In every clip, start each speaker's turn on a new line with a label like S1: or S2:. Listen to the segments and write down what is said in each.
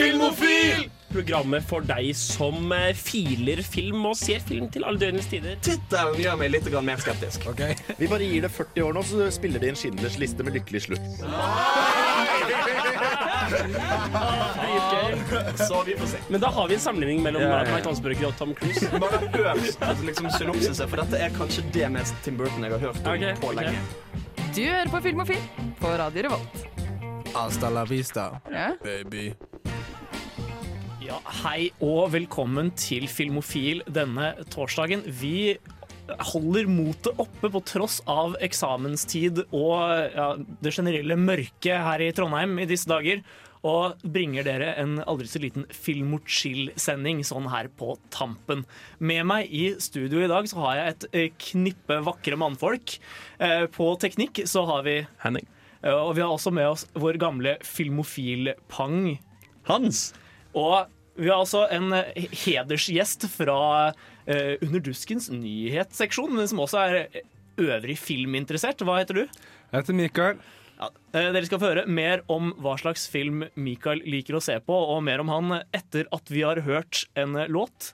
S1: Filmofil!
S2: Programmet for deg som eh, filer film og ser film til alle døgnets tider.
S1: Tittelen gjør meg litt grann mer skeptisk.
S3: Vi bare gir det 40 år nå, så spiller de en Schindlers liste med lykkelig slutt.
S1: Så vi får se.
S2: Men da har vi en sammenligning mellom
S1: Ja, ja, ja.
S2: Mike Hansburger og Tom Cruise.
S1: Bare hør altså, liksom, synopsiset, for dette er kanskje det mest Tim Burton jeg har hørt om
S2: okay,
S1: på lenge. Okay.
S4: Du hører på Filmofil på Radio Revolt.
S5: Hasta la vista,
S4: Ja.
S5: baby.
S2: Ja, hei og velkommen til Filmofil denne torsdagen. Vi holder motet oppe på tross av eksamenstid og ja, det generelle mørket her i Trondheim i disse dager. Og bringer dere en aldri så liten Film og chill-sending sånn her på tampen. Med meg i studio i dag så har jeg et eh, knippe vakre mannfolk. Eh, På teknikk så har vi
S6: Henning.
S2: eh, Og vi har også med oss vår gamle filmofil-pang.
S6: Hans!
S2: Og vi har altså en eh, hedersgjest fra eh, Underduskens nyhetsseksjon, men som også er eh, øvrig filminteressert. Hva heter du?
S5: Jeg heter Mikael.
S2: Ja, dere skal få høre mer om hva slags film Mikael liker å se på, og mer om han etter at vi har hørt en eh, låt.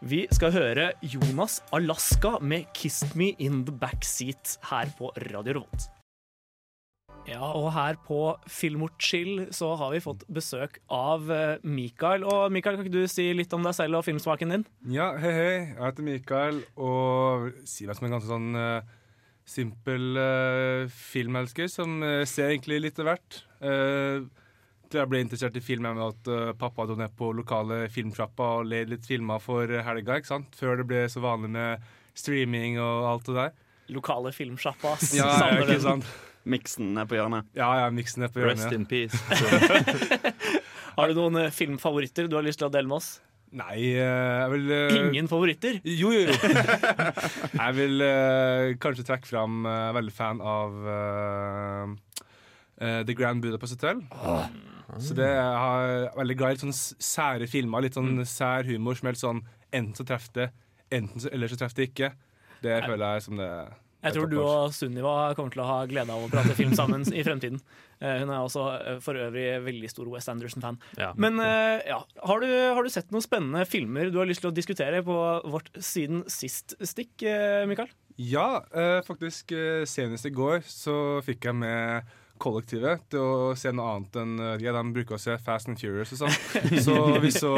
S2: Vi skal høre Jonas Alaska med 'Kiss Me In The Backseat' her på Radio Revolt. Ja, og her på Filmorchill så har vi fått besøk av eh, Mikael. Og Mikael, kan ikke du si litt om deg selv og filmsmaken din?
S5: Ja, hei, hei. Jeg heter Mikael og sier meg som en ganske sånn uh, simpel uh, filmelsker som uh, ser egentlig litt av hvert. Uh, jeg ble interessert i film med at pappa dro ned på lokale filmsjappa og led litt filmer for helga, ikke sant? Før det ble så vanlig med streaming og alt det der.
S2: Lokale filmsjappa.
S5: Ja, ja, ikke sant?
S6: Miksen er på hjørnet.
S5: Ja, ja, miksen er på
S6: Rest in peace.
S2: Har du noen eh, filmfavoritter du har lyst til å dele med oss?
S5: Nei, eh, jeg vil eh,
S2: Ingen favoritter?
S5: Jo, jo, jo. jeg vil eh, kanskje trekke fram uh, veldig fan av eh, eh, The Grand Budapest Hotel. Så det jeg har veldig glad i litt sånn s- sære filmer. Litt sånn sær humor som er helt sånn Enten så treffer det, enten så, eller så treffer det ikke. Det føler jeg som det
S2: Jeg tror du og Sunniva kommer til å ha glede av å prate film sammen i fremtiden. Eh, Hun er også eh, for øvrig veldig stor West Anderson-fan.
S6: Ja.
S2: Men eh, ja, har du, har du sett noen spennende filmer du har lyst til å diskutere på vårt siden sist-stikk, Mikael?
S5: Ja, faktisk senest i går så fikk jeg med kollektivet til å se noe annet enn ja, de bruker å se Fast and Furious og sånn. Så vi så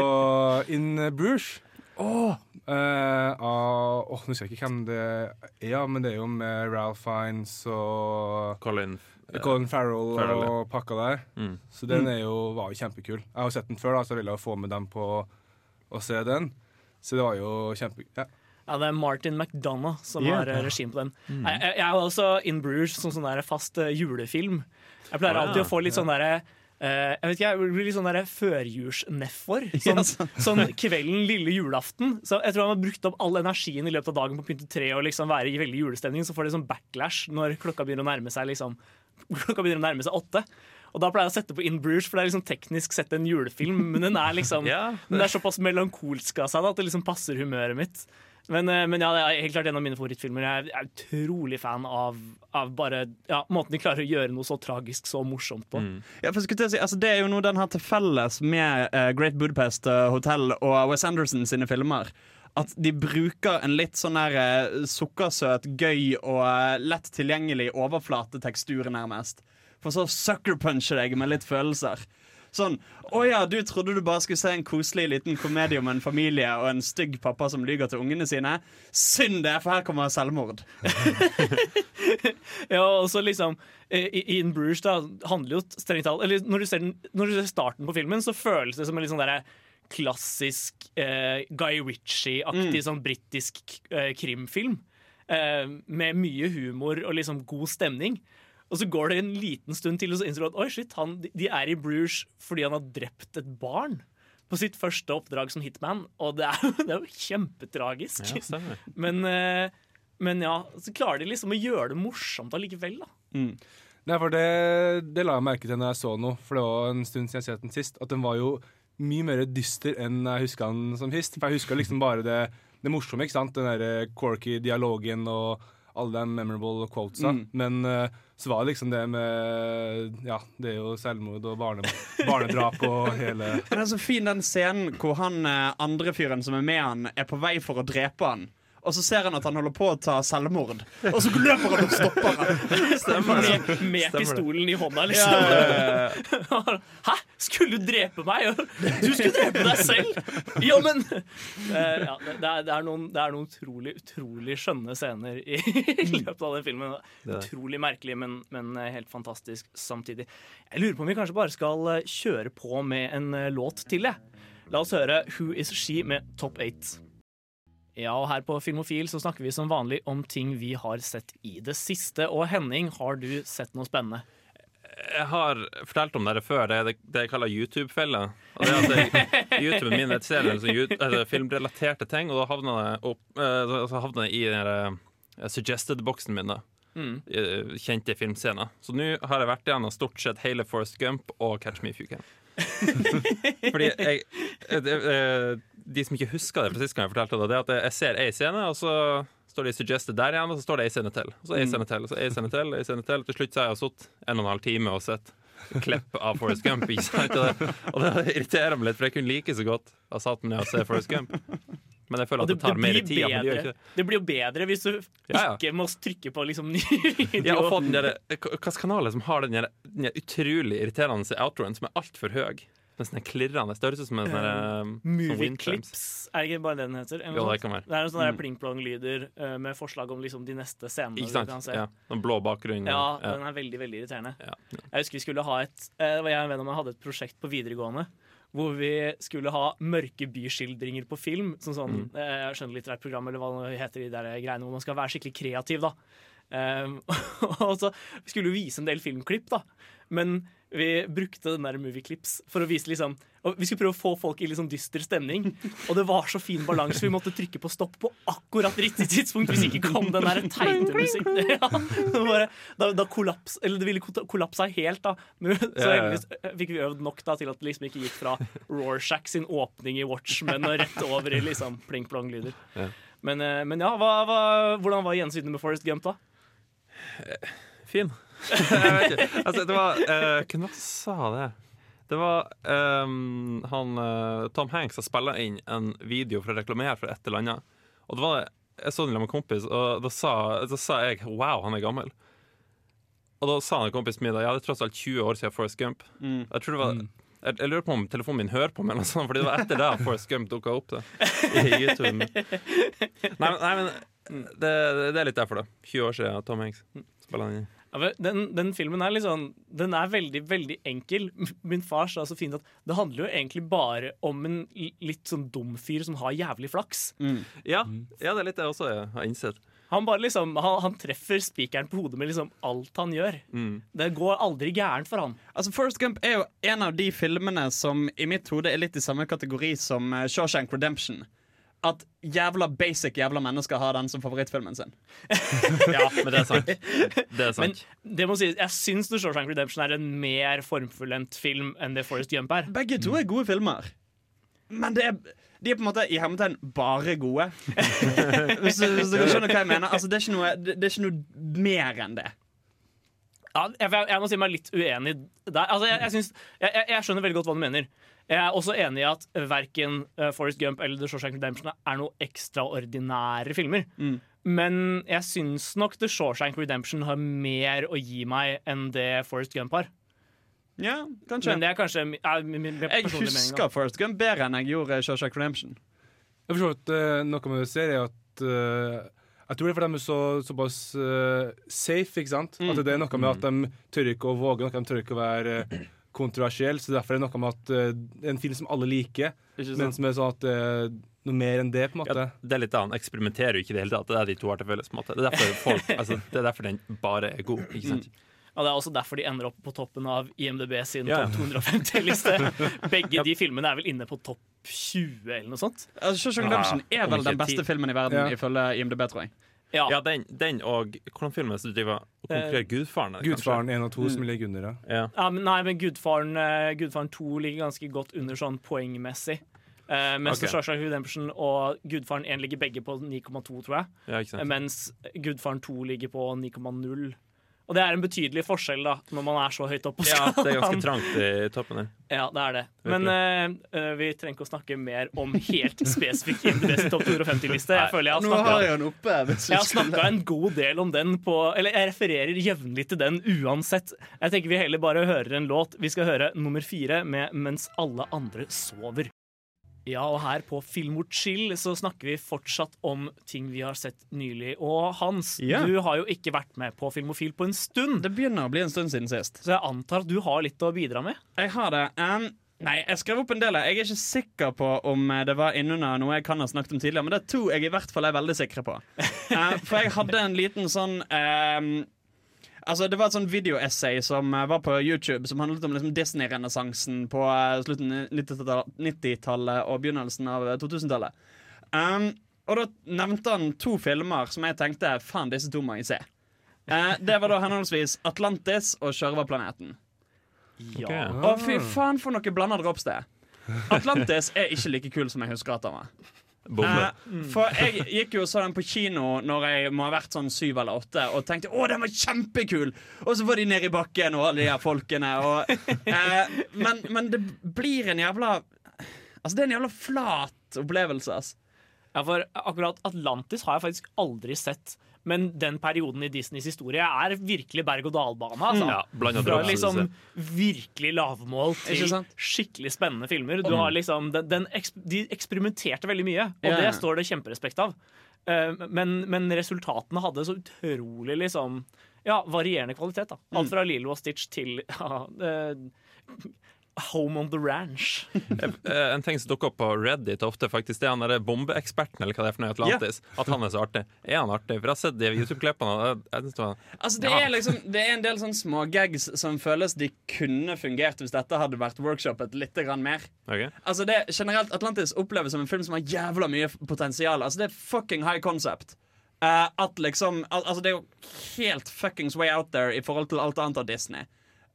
S5: In Bruges. Eh, uh, oh, Nå husker jeg ikke hvem det er, ja, men det er jo med Ralph Fiennes og
S6: Colin.
S5: Colin Farrell,
S6: Farrell,
S5: og pakka der.
S6: Mm.
S5: Så den er jo, var jo kjempekul. Jeg har sett den før, da, så jeg ville jo få med dem på å se den. Så det var jo kjempe... Ja.
S2: Ja, Det er Martin McDonagh som
S6: yeah.
S2: har eh, regien på den. Jeg, jeg, jeg er også In Bruges som sånn fast julefilm. Jeg pleier alltid å få litt sånn derre eh, jeg vet ikke, jeg blir litt sånn der førjulsnedfor. Sånn,
S6: yes.
S2: sånn kvelden lille julaften. Så jeg tror han har brukt opp all energien i løpet av dagen på å pynte tre og liksom være i veldig julestemning. Så får det sånn backlash når klokka begynner å nærme seg liksom Klokka begynner å nærme seg åtte. Og da pleier jeg å sette på In Bruges, for det er liksom teknisk sett en julefilm. Men den er liksom
S6: Ja.
S2: Den er såpass melankolsk av seg da, at det liksom passer humøret mitt. Men, eh, men ja, det er helt klart en av mine favorittfilmer. Jeg er, utrolig fan av, av bare ja, måten de klarer å gjøre noe så tragisk så morsomt på.
S6: Ja, for skulle si, altså, det er jo noe den har til felles med uh, Great Budapest eh, Hotel og Wes Anderson sine filmer. At de bruker en litt sånn der uh, sukkersøt, gøy og uh, lett tilgjengelig overflatetekstur, nærmest. For så sucker-puncher deg med litt følelser. Sånn Å ja, du trodde du bare skulle se en koselig liten komedie om en familie og en stygg pappa som lyver til ungene sine. Synd det, for her kommer selvmord.
S2: Ja, og så liksom Ian Bruges da handler jo strengt talt Eller når du, ser den, når du ser starten på filmen, så føles det som en litt sånn derre klassisk eh, Guy Ritchie-aktig sånn britisk eh, krimfilm. Eh, med mye humor og liksom god stemning. Og så går det en liten stund til, og så innser du at oi shit, han, de- er i Bruges fordi han har drept et barn. På sitt første oppdrag som hitman. Og det er, det er jo kjempetragisk.
S6: Ja.
S2: Men, eh, men ja, så klarer de liksom å gjøre det morsomt allikevel, da.
S5: Nei, for det, det la jeg merke til når jeg så noe, for det var en stund siden jeg så den sist, at den var jo mye mer dyster enn jeg huska den som sist. For jeg huska liksom bare det, det morsomme, ikke sant? Den der quirky dialogen og alle de memorable quotesa.
S6: Mm.
S5: Men uh, så var det liksom det med Ja, det er jo selvmord og barne, barnedrap og hele
S6: Men det er så fin den scenen hvor han eh, andre fyren som er med han, er på vei for å drepe han. Og så ser han at han holder på å ta selvmord, og så løper han og stopper han.
S2: Med, med pistolen i hånda, liksom. Hæ? Skulle du drepe meg? Du skulle drepe deg selv! Ja, men Eh, ja, det, er, det, er noen, det er noen utrolig, utrolig skjønne scener i, i løpet av den filmen. Utrolig merkelig, men, men eh, helt fantastisk samtidig. Jeg lurer på om vi kanskje bare skal eh, kjøre på med en låt til, jeg. La oss høre Who Is She med Top 8. Ja, og her på Filmofil så snakker vi som vanlig om ting vi har sett i det siste. Og Henning, har du sett noe spennende?
S7: Jeg har fortalt om dere før. Det er det, det jeg kaller YouTube-fella. Og det at jeg, YouTube er min sånn you- filmrelaterte ting, og da havner det opp, eh, så havner det i den eh, suggested-boksen min. da
S2: Mm.
S7: Eh, Kjente filmscener. Så nå har jeg vært igjennom stort sett hele Forest Gump og Catch Me If You Can. Fordi jeg eh, eh, De som ikke husker det fra sist gang jeg fortalte det, det er at jeg ser ei scene, og så står det 'suggested' der igjen, og så står det ei scene til. Og så ei scene til, og så ei scene til, ei scene til. Til slutt så har jeg sittet en og en halv time og sett klipp av Forest Gump. Og det, og det irriterer meg litt, for jeg kunne like så godt ha satt meg ned og sett Forest Gump. Men jeg føler at det tar mer tid. ja, det det.
S2: det blir jo bedre hvis du
S7: Ja, ja.
S2: ikke må trykke på liksom ny video.
S7: Ja, og få den der, Hvilken kanal som har den der, den der utrolig irriterende outroen som er altfor høy? Den sånn klirrende. størrelse som en sånn uh, um, sånn
S2: Movie
S7: wind
S2: clips, er det ikke bare det den heter?
S7: Jo, det kan være.
S2: det er noen sånne
S7: Mm.
S2: pling-plong-lyder uh, med forslag om liksom de neste scenene
S7: Ikke sant? Ja, Den blå bakgrunnen.
S2: Ja,
S7: ja.
S2: den er veldig, veldig irriterende.
S7: Ja.
S2: Jeg husker vi skulle ha et uh, Jeg og en venn av meg hadde et prosjekt på videregående hvor vi skulle ha mørke byskildringer på film. Som sånn
S7: Mm.
S2: eh, skjønnlitterært program, eller hva det heter de der greiene hvor man skal være skikkelig kreativ, da. Um, og så skulle vi vise en del filmklipp, da. Men vi brukte den der movieclips for å vise liksom og Vi skulle prøve å få folk i liksom dyster stemning, og det var så fin balanse. Vi måtte trykke på stopp på akkurat riktig tidspunkt hvis ikke kom den der teite musikken. Ja, bare, da, da kollaps, eller det ville kollapsa helt, da. Men, så heldigvis eh, fikk vi øvd nok da til at det liksom ikke gikk fra Rorschach sin åpning i Watchmen og rett over i liksom pling-plong-lyder. Men, eh, men ja, hva, hva, hvordan var gjensynet med Forest Gump, da?
S7: Fin. jeg vet ikke. Altså, det var uh, Hvem sa det? Det var um, han eh, Tom Hanks som spilla inn en video for å reklamere for et eller annet. Og det var Jeg så den med en kompis, og da sa, da sa jeg 'wow, han er gammel'. Og da sa han kompisen min da, ja, det er tross alt 20 år siden Forest Gump.
S6: Mm.
S7: Jeg tror det var jeg, jeg lurer på om telefonen min hører på meg, eller noe sånt, Fordi det var etter det Forest Gump dukka opp. Da, i YouTube Nei, men- nei, men det, det er litt derfor, da. 20 år siden Tom Hanks spiller den inn.
S2: Ja, den, den filmen er litt sånn Den er veldig, veldig enkel. Min far sa så fint at det handler jo egentlig bare om en litt sånn dum fyr som har jævlig flaks.
S7: Ja, ja, det er litt det jeg også har innsett.
S2: Han bare liksom Han, han treffer spikeren på hodet med liksom alt han gjør.
S7: Mm.
S2: Det går aldri gærent for han.
S6: Altså Forrest Gump er jo en av de filmene som i mitt hode er litt i samme kategori som eh, Shawshank Redemption. At jævla basic jævla mennesker har den som favorittfilmen sin.
S7: Ja, men det er sant. Det er
S2: Men
S7: sant.
S2: det må sies, jeg syns The Shawshank Redemption er en mer formfullendt film enn det Forest Gump er.
S6: Begge to er gode filmer. Men det er, de er på en måte i hermetegn bare gode. hvis, du, hvis du skjønner hva jeg mener. Altså, det, er ikke noe, det, det er ikke noe mer enn det.
S2: Ja, jeg, jeg, jeg må si meg litt uenig der. Altså, jeg, jeg, synes, jeg, jeg, jeg skjønner veldig godt hva du mener. Jeg er også enig i at verken uh, Forest Gump eller The Shawshank Redemption er noe ekstraordinære filmer.
S6: Mm.
S2: Men jeg syns nok The Shawshank Redemption har mer å gi meg enn det Forest Gump har.
S6: Ja, kanskje.
S2: Men det er kanskje er min, min
S6: Jeg
S2: personlige mening. Forest
S6: husker Forrest Gump bedre enn jeg gjorde Shawshank Redemption.
S5: Jeg forstår at uh, noe med serien ser er at uh Jeg tror det er fordi de er så, såpass uh, safe, ikke sant?
S6: Mm.
S5: At det er noe med at de tør ikke å våge noe, de tør ikke å være uh, kontroversiell. Så derfor er det noe med at uh, en film som alle liker, men som er sånn at er noe mer enn det, på en måte.
S7: Ja, det er litt annet. Eksperimenterer jo ikke i det hele tatt. Det er de to har til felles. på en måte. Det er derfor folk, altså, det er derfor den bare er god. ikke sant?
S2: Og det er også derfor de ender opp på toppen av IMDb sin
S7: Ja, ja.
S2: topp 250-liste. Begge de filmene er vel inne på topp 20 eller noe sånt.
S6: Ja, Shawshank Redemption er vel den beste filmen i verden,
S5: Ja.
S6: ifølge IMDb, tror jeg.
S2: Ja,
S7: Ja, den, den og Hvordan filmen er det som driver og konkurrerer? Gudfaren? det?
S5: Gudfaren 1 og 2 som ligger under, ja.
S7: Ja.
S2: Ja, men nei, men Gudfaren, eh, Gudfaren 2 ligger ganske godt under sånn poengmessig. Uh, mens okay. Shawshank Redemption og Gudfaren 1 ligger begge på 9,2, tror jeg.
S7: Ja, ikke sant?
S2: Mens Gudfaren 2 ligger på 9,0. Og det er en betydelig forskjell da når man er så høyt oppe
S7: Ja, det er ganske trangt i toppen her.
S2: Ja, det er det. Men eh, vi trenger ikke å snakke mer om helt spesifikt IMDbs topp 250-liste. Jeg føler jeg har snakka,
S6: jeg den oppe.
S2: Jeg har
S6: skulle-
S2: snakka en god del om den på Eller jeg refererer jevnlig til den uansett. Jeg tenker vi heller bare hører en låt. Vi skal høre nummer fire med 'Mens alle andre sover'. Ja, og her på Filmor Chill så snakker vi fortsatt om ting vi har sett nylig. Og Hans,
S6: yeah.
S2: du har jo ikke vært med på Filmofil på en stund.
S6: Det begynner å bli en stund siden sist.
S2: Så jeg antar at du har litt å bidra med?
S6: Jeg har det. Um, nei, jeg skrev opp en del. Jeg er ikke sikker på om eh, det var innunder noe jeg kan ha snakket om tidligere, men det er to jeg i hvert fall er veldig sikre på. Uh, for jeg hadde en liten sånn um, Altså, Det var et sånn videoessay som eh, var på YouTube, som handlet om liksom Disney-renessansen på eh, slutten av 90-tallet 90-tallet og begynnelsen av eh, 2000-tallet. Um, og da nevnte han to filmer som jeg tenkte faen, disse to må jeg se. Uh, det var da henholdsvis Atlantis og Sjørøverplaneten.
S2: Ja.
S6: Å, fy faen, for noe blanda drops det er. Atlantis er ikke like kul som jeg husker at han var. Eh, for jeg gikk jo og så den på kino når jeg må ha vært sånn syv eller åtte, og tenkte å, den var kjempekul! Og så var de ned i bakken, og alle de her folkene. Og, eh, men, men det blir en jævla Altså, det er en jævla flat opplevelse, ass.
S2: Ja, for akkurat Atlantis har jeg faktisk aldri sett. Men den perioden i Disneys historie er virkelig berg-og-dal-bane. Altså.
S7: Ja,
S2: Fra liksom virkelig lavmål til skikkelig spennende filmer. Du har liksom, den, den eksp de eksperimenterte veldig mye, og
S6: Ja,
S2: det står det kjemperespekt av. Eh, men, men resultatene hadde så utrolig liksom ja, varierende kvalitet. da Alt fra Lilo og Stitch til ja, eh, Home on the Ranch.
S7: Eh, En ting som dukker opp på Reddit ofte, faktisk, det er han der bombeeksperten eller hva det er for noe Atlantis. Atlantis. At han er så artig. Er han artig? For jeg har sett de YouTube-klippene.
S6: Altså, det,
S7: Ja.
S6: er liksom, det er en del sånne smågags som føles de kunne fungert hvis dette hadde vært workshoppet litt grann mer.
S7: Ok.
S6: Altså det generelt Atlantis oppleves som en film som har jævla mye potensial. Altså Det er fucking high concept. Uh, at liksom al Altså Det er jo helt fuckings way out there i forhold til alt annet av Disney.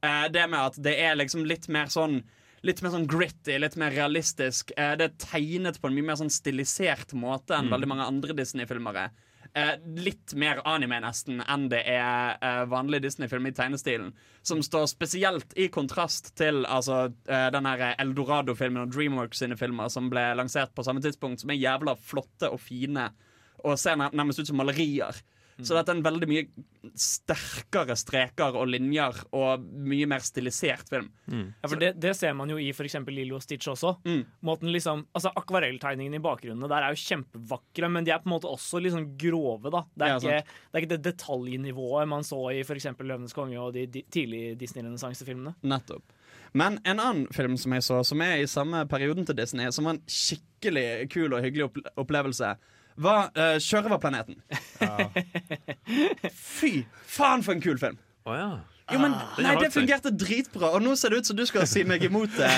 S6: Eh, det med at det er liksom litt mer sånn Litt mer sånn gritty, litt mer realistisk. Eh, det er tegnet på en mye mer sånn stilisert måte enn veldig mange andre Disney-filmer er. Eh, litt mer anime nesten enn det er eh, vanlig Disney-film i tegnestilen. Som står spesielt i kontrast til altså, eh, den her Eldorado-filmen og Dreamworks sine filmer som ble lansert på samme tidspunkt, som er jævla flotte og fine og ser nær- nærmest ut som malerier. Så dette er en veldig mye sterkere streker og linjer og mye mer stilisert film.
S2: Ja, for det, det ser man jo i eksempel Lilo og Stitch også.
S6: Mm.
S2: Måten liksom, altså Akvarelltegningene i bakgrunnene der er jo kjempevakre, men de er på en måte også litt sånn grove. da Det er,
S6: Ja,
S2: ikke, det er ikke det detaljnivået man så i eksempel Løvenes konge og de, de tidlige Disney-renessansefilmene.
S6: Nettopp. Men en annen film som jeg så, som er i samme perioden til Disney, som var en skikkelig kul og hyggelig opplevelse, var uh, Sjørøverplaneten. Fy faen, for en kul film!
S7: Å ja.
S6: Jo, men
S7: ah,
S6: Nei, det fungerte dritbra, og nå ser det ut som du skal si meg imot det.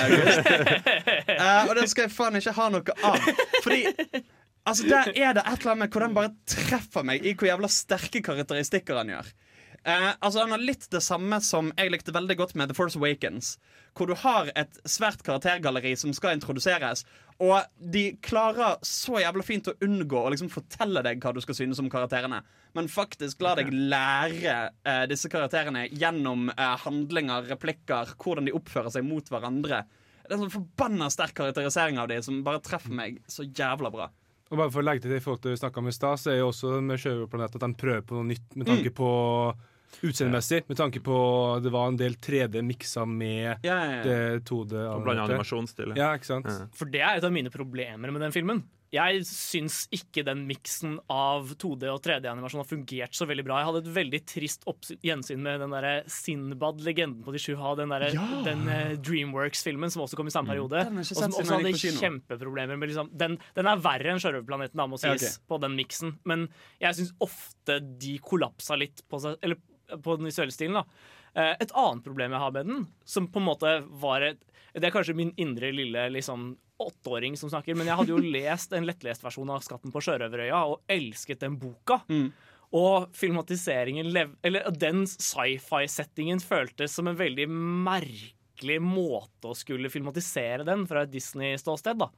S6: Eh, og det skal jeg faen ikke ha noe av. Fordi altså, der er det et eller annet med hvor den bare treffer meg i hvor jævla sterke karakteristikker han gjør. Uh, altså Han har litt det samme som jeg likte veldig godt med The Force Awakens. Hvor du har et svært karaktergalleri som skal introduseres. Og de klarer så jævla fint å unngå å liksom fortelle deg hva du skal synes om karakterene. Men faktisk la deg lære eh, disse karakterene gjennom eh, handlinger, replikker, hvordan de oppfører seg mot hverandre. Det er en sånn forbanna sterk karakterisering av de som bare treffer meg så jævla bra.
S5: Og bare for å legge til det i forhold til det vi snakket om i stad, så er jo også med Sjørøverplanet at de prøver på noe nytt med tanke på utseendemessig. Med tanke på det var en del 3D miksa med
S6: Ja, ja, ja.
S5: det 2D.
S7: Og blanda.
S5: Ja, ikke sant?
S7: Ja.
S2: For det er et av mine problemer med den filmen. Jeg syns ikke den miksen av 2D og 3D-animasjon har fungert så veldig bra. Jeg hadde et veldig trist gjensyn med den derre Sinbad, legenden på de sju hav. Den,
S6: Ja!
S2: den eh, Dreamworks-filmen som også kom i samme periode.
S6: Har jeg ikke
S2: Og som også hadde kjempeproblemer med liksom, den, den er verre enn Sjørøverplaneten, da, må
S6: Ja,
S2: sies,
S6: ok.
S2: på den miksen. Men jeg syns ofte de kollapsa litt på, seg, eller, på den visuelle stilen. da. Eh, Et annet problem jeg har med den, som på en måte var et Det er kanskje min indre lille liksom, åtteåring som snakker, men jeg hadde jo lest en lettlest versjon av 'Skatten på sjørøverøya' og elsket den boka.
S6: Mm.
S2: Og filmatiseringen Eller den sci-fi-settingen føltes som en veldig merkelig måte å skulle filmatisere den fra et Disney-ståsted. da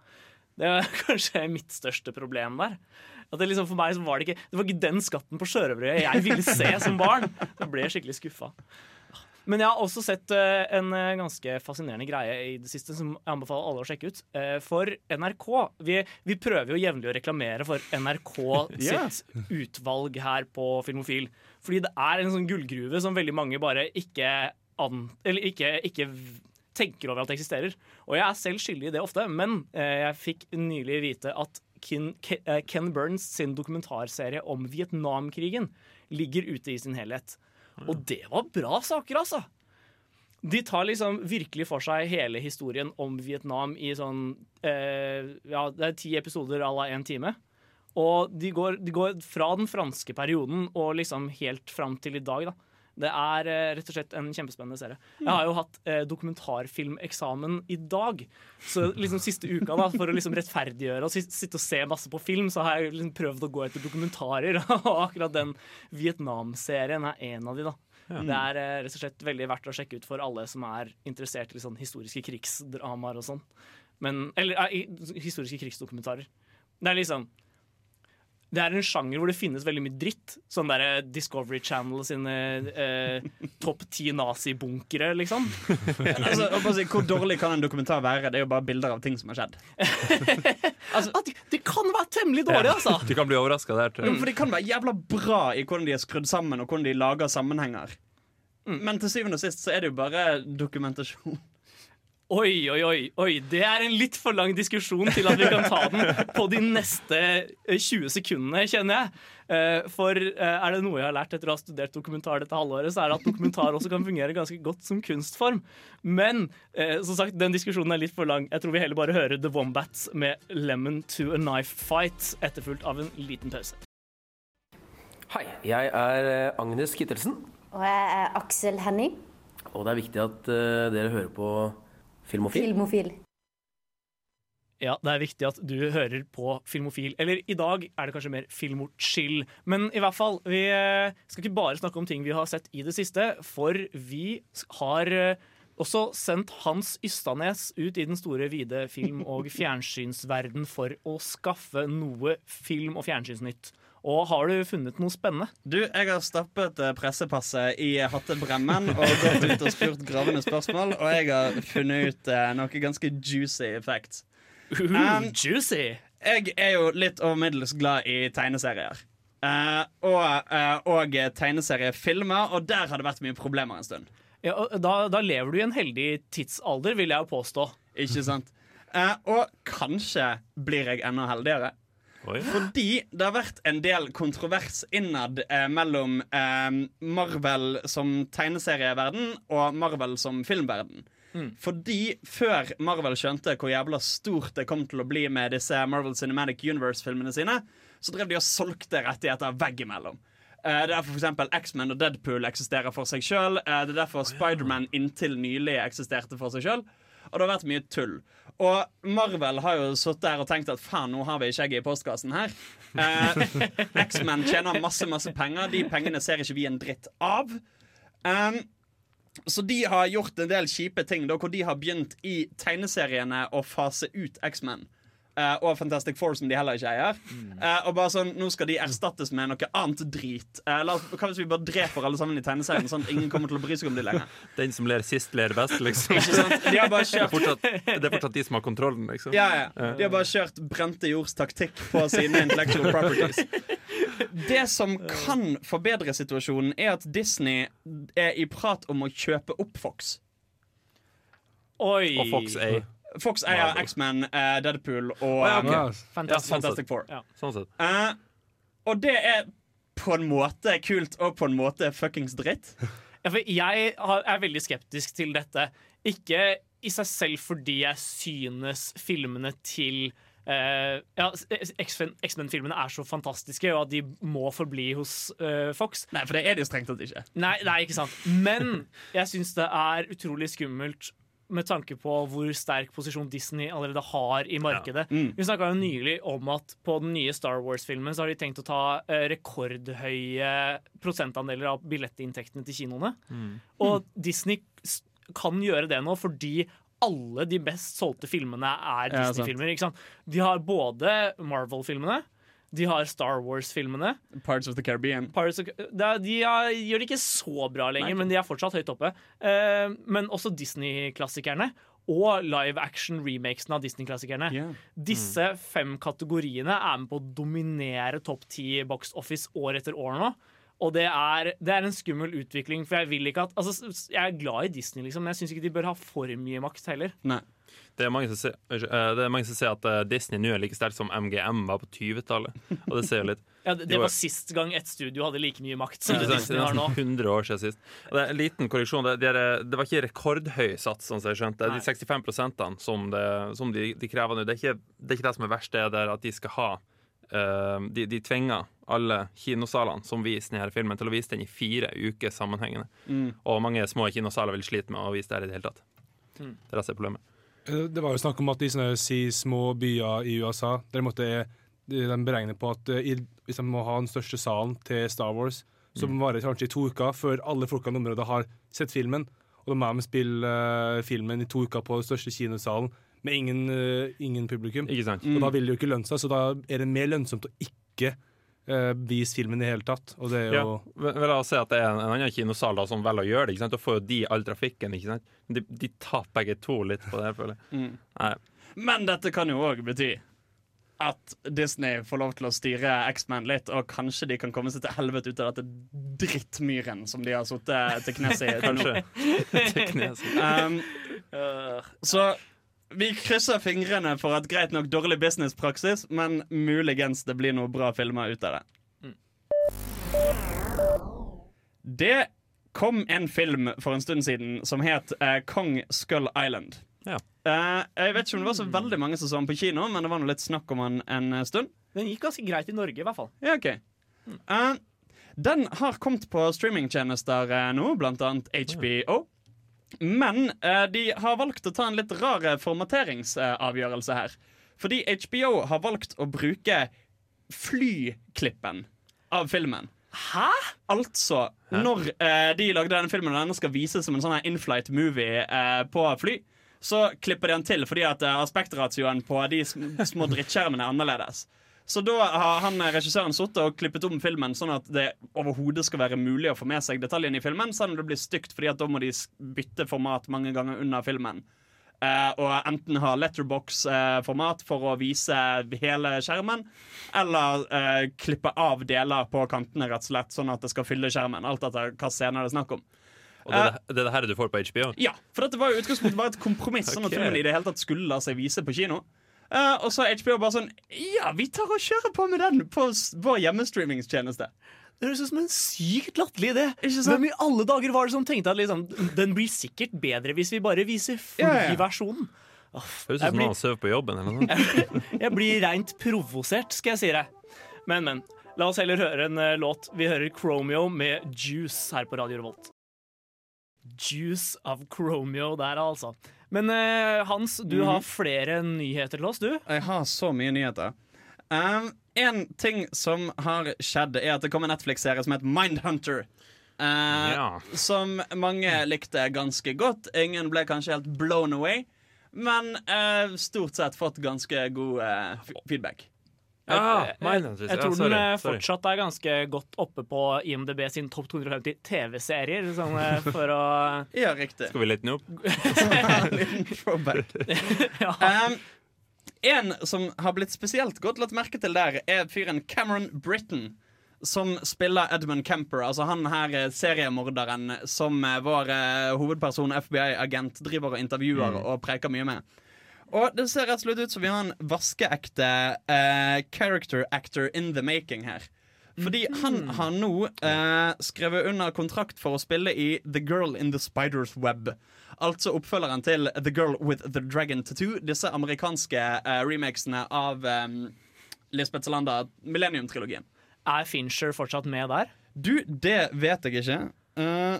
S2: Det er kanskje mitt største problem der. At det liksom For meg var det ikke Det var ikke den skatten på sjørøveriet jeg ville se som barn. Da ble jeg skikkelig skuffa. Men jeg har også sett eh, en eh, ganske fascinerende greie i det siste som jeg anbefaler alle å sjekke ut. Eh, for NRK Vi, vi prøver jo jevnlig å reklamere for NRK sitt utvalg her på Filmofil. Fordi det er en sånn gullgruve som veldig mange bare ikke, an, eller ikke, ikke tenker over at det eksisterer. Og jeg er selv skyldig i det ofte, men jeg fikk nylig vite at Ken, eh, Ken Burns sin dokumentarserie om Vietnamkrigen ligger ute i sin helhet. Og det var bra saker, altså! De tar liksom virkelig for seg hele historien om Vietnam i sånn eh, Ja, det er ti episoder à la én time. Og de går, de går fra den franske perioden og liksom helt fram til i dag, da. Det er eh, rett og slett en kjempespennende serie. Jeg har jo hatt eh, dokumentarfilmeksamen i dag. Så liksom siste uka, da, for å liksom rettferdiggjøre og sitte og se masse på film, så har jeg liksom prøvd å gå etter dokumentarer. Og akkurat den Vietnam-serien er en av de, da. Det er eh, rett og slett veldig verdt å sjekke ut for alle som er interessert i sånn historiske krigsdramaer og sånn. Men, eller eh, historiske krigsdokumentarer. Det er liksom det er en sjanger hvor det finnes veldig mye dritt. Sånn der Discovery Channel sine eh, topp ti nazibunkere, liksom.
S6: Altså, si, hvor dårlig kan en dokumentar være? Det er jo bare bilder av ting som har skjedd.
S2: At det, de kan være temmelig dårlig, altså!
S7: Du kan bli overraska der, tror.
S6: For de kan være jævla bra i hvordan de er skrudd sammen, og hvordan de lager sammenhenger. Men til syvende og sist så er det jo bare dokumentasjon.
S2: Oi, oi, oi, oi. Det er en litt for lang diskusjon til at vi kan ta den på de neste eh, 20 sekundene, kjenner jeg. Eh, For eh, er det noe jeg har lært etter å ha studert dokumentar dette halvåret, så er det at dokumentar også kan fungere ganske godt som kunstform. Men eh, som sagt, den diskusjonen er litt for lang. Jeg tror vi heller bare hører The Wombats med 'Lemon to a Knife Fight', etterfulgt av en liten pause.
S8: Hei, jeg er eh, Agnes Kittelsen,
S9: Og jeg er Aksel Henning,
S8: og det er viktig at eh, dere hører på Filmofil.
S9: filmofil.
S2: Ja, det er viktig at du hører på Filmofil. Eller i dag er det kanskje mer Filmochill. Men i hvert fall, vi eh, skal ikke bare snakke om ting vi har sett i det siste, for vi har eh, også sendt Hans Ystanes ut i den store, vide film- og fjernsynsverden for å skaffe noe film- og fjernsynsnytt. Og har du funnet noe spennende?
S6: Du, jeg har stappet eh, pressepasset i hattebremmen og gått ut og spurt gravende spørsmål, og jeg har funnet ut uh, noe ganske juicy facts. Um,
S2: Juicy!
S6: Jeg er jo litt over middels glad i tegneserier. Uh, og, uh, og tegneseriefilmer, og der har det vært mye problemer en stund.
S2: Ja, da, da lever du i en heldig tidsalder, vil jeg jo påstå.
S6: Ikke sant? Uh, og kanskje blir jeg enda heldigere.
S7: Oi.
S6: Fordi det har vært en del kontrovers innad eh, mellom eh, Marvel som tegneserieverden og Marvel som filmverden. Fordi før Marvel skjønte hvor jævla stort det kom til å bli med disse Marvel Cinematic Universe-filmene sine, så drev de og solgte rettigheter veggimellom. Eh, Det er derfor for eksempel X-Men og Deadpool eksisterer for seg sjøl. Det er derfor Spiderman inntil nylig eksisterte for seg sjøl. Og det har vært mye tull. Og Marvel har jo sittet der og tenkt at faen, nå har vi skjegget i postkassen her. Eh, X-Men tjener masse, masse penger. De pengene ser ikke vi en dritt av. Um, så de har gjort en del kjipe ting, da, hvor de har begynt i tegneseriene å fase ut X-Men. Eh, og Fantastic Four, som de heller ikke eier. Eh, og bare sånn, Nå skal de erstattes med noe annet drit. Eh, la hva hvis vi bare dreper alle sammen i tegneserien, sånn at ingen kommer til å bry seg om de lenger?
S7: Den som ler sist, ler best, liksom.
S6: Ikke sant? De har bare
S7: Det er
S6: kjørt
S7: fortsatt, det er fortsatt de som har kontrollen, liksom.
S6: Ja, ja. De har bare kjørt brente jords taktikk på sine intellectual properties. Det som kan forbedre situasjonen, er at Disney er i prat om å kjøpe opp Fox.
S2: Oi!
S7: Og Fox A.
S6: Fox eier X-Men, uh, Deadpool og
S7: ja, ok.
S6: eh,
S5: Ja,
S7: sånn
S6: Fantastic Four.
S7: Sånn sett.
S6: Uh, og det er på en måte kult og på en måte fuckings dritt.
S2: Ja, for jeg er veldig skeptisk til dette. Ikke i seg selv fordi jeg synes filmene til uh, ja, X-Men- X-Men-filmene er så fantastiske, og at de må forbli hos uh, Fox.
S6: Nei, for det er det jo strengt tatt ikke.
S2: Nei, nei, ikke sant. Men jeg syns det er utrolig skummelt med tanke på hvor sterk posisjon Disney allerede har i markedet.
S6: Mm.
S2: Vi snakka jo nylig om at på den nye Star Wars-filmen så har de tenkt å ta eh, rekordhøye prosentandeler av billettinntektene til kinoene. Og Disney kan gjøre det nå fordi alle de best solgte filmene er Disney-filmer. De har både Marvel-filmene, de har Star Wars-filmene.
S6: Parts of the Caribbean.
S2: Of, er- de er, gjør det ikke så bra lenger,
S6: Nei.
S2: men de er fortsatt høyt oppe. Uh, men også Disney-klassikerne. Og live action-remakesen av Disney-klassikerne.
S6: Ja.
S2: Disse fem kategoriene er med på å dominere topp ti box office år etter år nå. Og det er, det er en skummel utvikling, for jeg vil ikke at altså, Jeg er glad i Disney, liksom, men jeg syns ikke de bør ha for mye makt heller.
S6: Nei.
S7: Det er mange som sier, eh, det er mange som ser at eh, Disney nå er like sterkt som MGM var på 20-tallet. Og det ser jo litt.
S2: Ja, det, det
S7: var-
S2: var sist gang et studio hadde like mye makt som
S7: Disney
S2: har
S7: nå. Det
S2: Disney
S7: er
S2: har nå.
S7: nesten 100 år siden sist. Og det er en liten korreksjon. Det, det, er, det var ikke rekordhøy sats, sånn som jeg skjønte. De 65 prosentene som, det, som de, de krever nå, det er, ikke, det er ikke det som er verst. Det er at de skal ha eh, de, de tvinger alle kinosalene som viser denne filmen, til å vise den i fire uker sammenhengende.
S6: Mm.
S7: Og mange små kinosaler vil slite med å vise det her i det hele tatt.
S2: Mm.
S7: Det er det som er problemet.
S5: Eh, Det var jo snakk om at i sånne si, små byer i USA Der måtte de beregner beregne på at eh, i, hvis de må ha den største salen til Star Wars, så
S7: Mm.
S5: varer det kanskje i to uker før alle folkene i området har sett filmen. Og da må de spille eh, filmen i to uker på den største kinosalen med ingen, uh, ingen publikum.
S7: Ikke sant?
S5: Og da vil det jo ikke lønne seg, så da er det mer lønnsomt å ikke uh, vise filmen i det hele tatt. Og det er jo
S7: ja. vel, La oss si at det er en, en annen kinosal da, som velger å gjøre det. Ikke sant? Da får jo de all trafikken. Ikke sant? De, de taper begge to litt på det. jeg føler jeg.
S6: Mm.
S7: Nei.
S6: Men dette kan jo òg bety at Disney får lov til å styre X-Man litt, og kanskje de kan komme seg til helvete ut av dette drittmyren som de har sittet til knes i.
S7: Kanskje. Til knes.
S6: Um, så vi krysser fingrene for at greit nok dårlig businesspraksis, men muligens det blir noe bra filmer ut av det. Det kom en film for en stund siden som het eh, Kong Skull Island.
S7: Ja.
S6: Eh, jeg vet ikke om det var så veldig mange som så den på kino, men det var noe litt snakk om den en eh, stund.
S2: Den gikk ganske greit i Norge, i hvert fall.
S6: Ja, ok Eh, Den har kommet på streamingtjenester eh, nå, blant annet HBO. Men eh, de har valgt å ta en litt rar eh, formateringsavgjørelse her. Fordi HBO har valgt å bruke flyklippen av filmen.
S2: Hæ?!
S6: Altså, når eh, de lagde denne filmen, og denne skal vises som en sånn in-flight movie eh, på fly, så klipper de den til fordi at eh, aspektratioen på de sm små drittskjermene er annerledes. Så da har han eh, regissøren sittet og klippet om filmen sånn at det overhodet skal være mulig å få med seg detaljene i filmen, selv om det blir stygt, fordi at da må de bytte format mange ganger under filmen. Uh, og enten ha letterbox-format for å vise hele skjermen, eller uh, klippe av deler på kantene, rett og slett, sånn at det skal fylle skjermen. Alt etter hva scener det er snakk om.
S7: Og det, det, er det her du får på HBO?
S6: Ja, for dette var jo utgangspunktet bare et kompromiss, sånn at filmen i det hele tatt skulle la seg vise på kino. Eh, og så er HBO bare sånn Ja, vi tar og kjører på med den på vår hjemmestreamingstjeneste.
S2: Det høres ut som en sykt latterlig idé. Hvem i alle dager var det som tenkte at liksom, den blir sikkert bedre hvis vi bare viser
S6: Ja, ja.
S2: oh,
S7: Høres ut som han sover på jobben. Eller noe. sånt.
S2: Jeg blir rent provosert, skal jeg si deg. Men, men. La oss heller høre en uh, låt. Vi hører Chromeo med Juice her på Radio Revolt. Juice of Chromeo der, altså. Men uh, Hans, du
S6: mm.
S2: har flere nyheter til oss, du.
S6: Jeg har så mye nyheter. Um, en ting som har skjedd, er at det kom en Netflix-serie som het Mindhunter. Uh,
S7: Ja.
S6: Som mange likte ganske godt. Ingen ble kanskje helt blown away, men uh, stort sett fått ganske god uh, feedback.
S7: Ah,
S2: jeg, jeg,
S7: jeg
S2: tror den eh,
S7: sorry.
S2: fortsatt er ganske godt oppe på IMDb sin topp 250 TV-serier. Sånn, eh, for å
S6: Ja, riktig.
S7: Skal vi litt den opp?
S2: Ja.
S6: Um, en som har blitt spesielt godt lagt merke til der, er fyren Cameron Britton. Som spiller Edmund Kemper, altså han her eh, seriemorderen som vår hovedperson, FBI-agent, driver og intervjuer og preker mye med. Og det ser rett og slett ut som vi har en vaskeekte uh, character actor in the making her. Fordi han har nå eh, skrevet under kontrakt for å spille i The Girl in the Spider's Web. Altså oppfølgeren til The Girl with the Dragon Tattoo. Disse amerikanske eh, remakesene av eh, Lisbeth Salander, Millennium-trilogien.
S2: Er Fincher fortsatt med der?
S6: Du, det vet jeg ikke. Eh,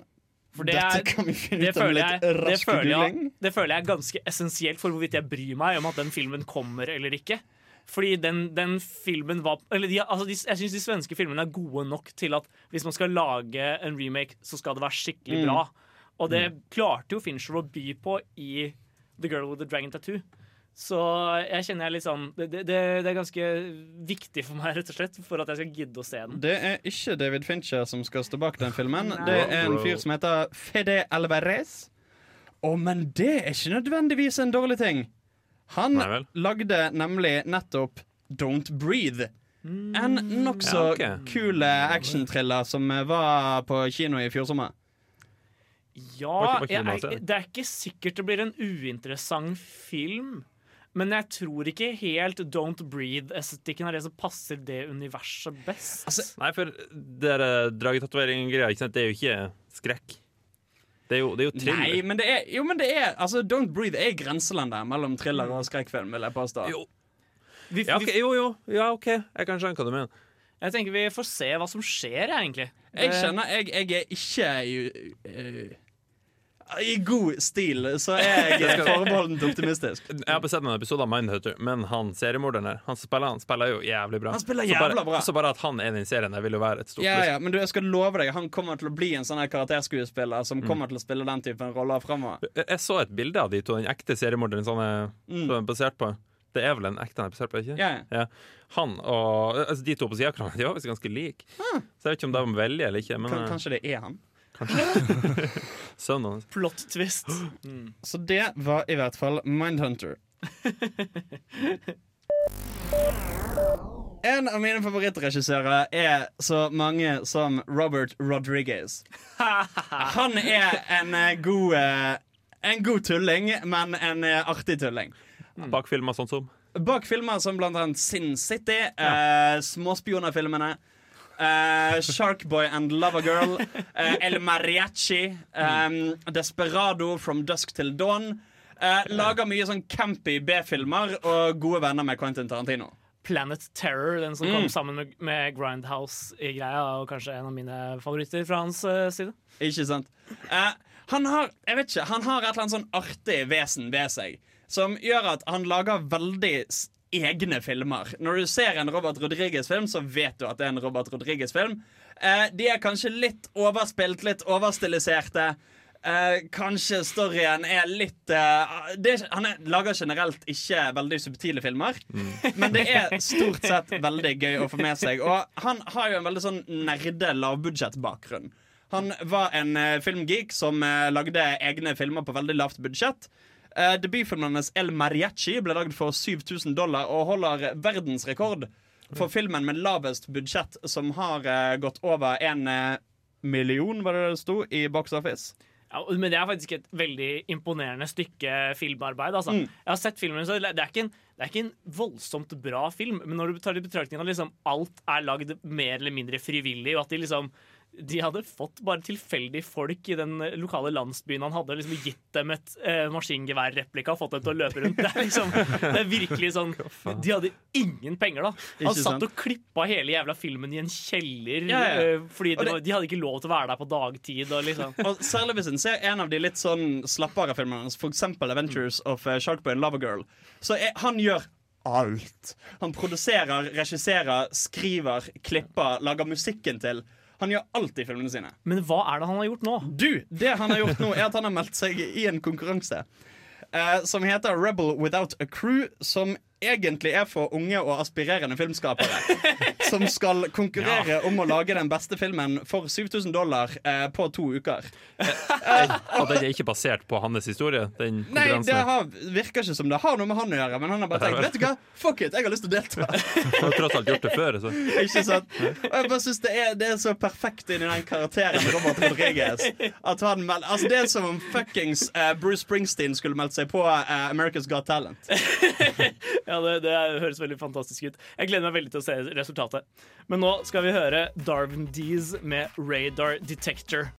S2: For det er- Det føler, jeg, det, føler jeg, det føler jeg er ganske essensielt for hvorvidt jeg bryr meg om at den filmen kommer eller ikke. Fordi den, den filmen var Eller de, altså de, jeg syns de svenske filmene er gode nok til at hvis man skal lage en remake, så skal det være skikkelig
S6: Mm.
S2: bra. Og det klarte jo Fincher å by på i The Girl with the Dragon Tattoo. Så jeg kjenner jeg litt sånn det, det, det er ganske viktig for meg, rett og slett, for at jeg skal gidde å se den.
S6: Det er ikke David Fincher som skal stå bak den filmen. Det er en fyr som heter Fede Alvarez. Å, men det er ikke nødvendigvis en dårlig ting. Han
S7: Nei
S6: lagde nemlig nettopp Don't Breathe. En nokså
S7: Ja, okay.
S6: kul actionthriller som var på kino i fjor sommer.
S2: Ja, jeg, jeg, det er ikke sikkert det blir en uinteressant film. Men jeg tror ikke helt Don't Breathe-estetikken er det som passer det universet best.
S6: Altså,
S7: Nei, for det dragetatovering-greia, ikke sant, det er jo ikke skrekk. Det er jo, det er jo thriller.
S6: Nei, men det er Jo, men det er Altså, Don't Breathe er grenselandet der mellom thriller og skrekkfilm, vil jeg påstå.
S7: Jo.
S2: Vi,
S7: Ja, okay, jo, jo. Ja, OK. Jeg kan skjønne hva du mener.
S2: jeg tenker vi får se hva som skjer, egentlig.
S6: Jeg
S2: skjønner,
S6: kjenner jeg, jeg er ikke i, eh, I god stil, så er jeg forbeholdent optimistisk.
S7: Jeg har besett sett noen episoder av Mindhunter, men han seriemorderen der, han spiller, han spiller jo jævlig bra.
S6: Han spiller
S7: så bare,
S6: jævla bra.
S7: Så bare at han er i den serien, der vil jo være et stort
S6: Ja,
S7: pluss.
S6: ja, men du, jeg skal love deg, han kommer til å bli en sånn her karakterskuespiller
S7: Mm.
S6: som kommer til å spille den typen roller framover.
S7: Jeg så et bilde av de to, den ekte seriemorderen som er
S6: Mm.
S7: er basert på. Det er vel en ekte han på, ikke
S6: Yeah. ja.
S7: Han og altså, De to på sida av hverandre de var visst ganske like. Så jeg vet ikke om det var veldig eller ikke. Men eh,
S6: kanskje det er han.
S7: sønnen hans
S2: Plot twist.
S6: Så det var i hvert fall Mindhunter. En av mine favorittregissører er så mange som Robert Rodriguez. Han er en eh, god eh, En god tulling, men en eh, artig tulling.
S7: bak filmer sånn som
S6: Bak filmer som blant annet Sin City, eh, småspionerfilmene, eh, Sharkboy and Lovergirl, Uh, El Mariachi, Um, Desperado, From Dusk Til Dawn. Uh, lager mye sånn campy B-filmer og gode venner med Quentin Tarantino.
S2: Planet Terror, den som
S6: Mm.
S2: kom sammen med, med Grindhouse i greia, og kanskje en av mine favoritter fra hans eh, side.
S6: Ikke sant? Eh, han har jeg vet ikke, han har et eller annet sånn artig vesen ved seg som gjør at han lager veldig egne filmer. Når du ser en Robert Rodriguez-film, så vet du at det er en Robert Rodriguez-film. Eh, de er kanskje litt overspilt, litt overstiliserte. Eh, kanskje storyen er litt eh, det, Han er, lager generelt ikke veldig subtile filmer, men det er stort sett veldig gøy å få med seg. Og han har jo en veldig sånn nerde lavbudsjettbakgrunn. Han var en eh, filmgeek som eh, lagde egne filmer på veldig lavt budsjett. Uh, Debutfilmen hennes El Mariachi ble lagd for 7000 dollar og holder verdensrekord for filmen med lavest budsjett, som har uh, gått over en eh, million, var det det sto, i box office.
S2: Ja, men det er faktisk et veldig imponerende stykke filmarbeid. Altså.
S6: Mm.
S2: Jeg har sett filmen, så det er, en, det er ikke en voldsomt bra film, men når du tar i betraktning at liksom alt er lagd mer eller mindre frivillig, og at de liksom de hadde fått bare tilfeldige folk i den lokale landsbyen han hadde, liksom gitt dem et eh, maskingeværreplika og fått dem til å løpe rundt. Det er, liksom, det er virkelig sånn De hadde ingen penger, da. Han satt
S6: sant?
S2: og klippa hele jævla filmen i en kjeller
S6: Ja, ja.
S2: eh, fordi det
S6: det-
S2: de hadde ikke lov til å være der på dagtid. Og liksom.
S6: Og Særlig hvis en ser en av de litt sånn slappere filmene f.eks. Adventures of uh, Sharkboy and Lovergirl, så er, han gjør alt. Han produserer, regisserer, skriver, klipper, lager musikken til. Han gjør alt i filmene sine.
S2: Men hva er det han har gjort nå?
S6: Du, det han har gjort nå, er at han har meldt seg i en konkurranse. Uh, som heter Rebel Without a Crew, som egentlig er for unge og aspirerende filmskapere. som skal konkurrere om å lage den beste filmen for 7000 dollar eh, på to uker.
S7: Og den er ikke basert på hans historie? Den
S6: Nei, det har, virker ikke som det har noe med han å gjøre, men han har bare tenkt Vet du hva, fuck it, jeg har lyst til å delta.
S7: Du har tross alt gjort det før. Så.
S6: Ikke sant? Og jeg bare syns det det er så perfekt inn i den karakteren Robert Rodriguez. At han meld, altså Det er som om fuckings uh, Bruce Springsteen skulle meldt seg på uh, America's Got Talent.
S2: Ja, det, det høres veldig fantastisk ut. Jeg gleder meg veldig til å se resultatet. Men nå skal vi høre Darwin Dees med Radar Detector.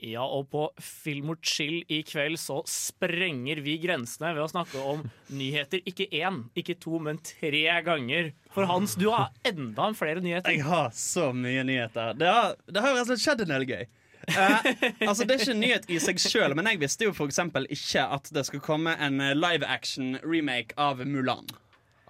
S2: Ja, og på Film og chill i kveld så sprenger vi grensene ved å snakke om nyheter. Ikke én, ikke to, men tre ganger. For Hans, du har enda flere nyheter.
S6: Jeg har så mye nyheter. Det har, det har rett og slett skjedd en del gøy. Eh, altså Det er ikke en nyhet i seg sjøl, men jeg visste jo eksempel ikke at det skal komme en eh, live action remake av Mulan.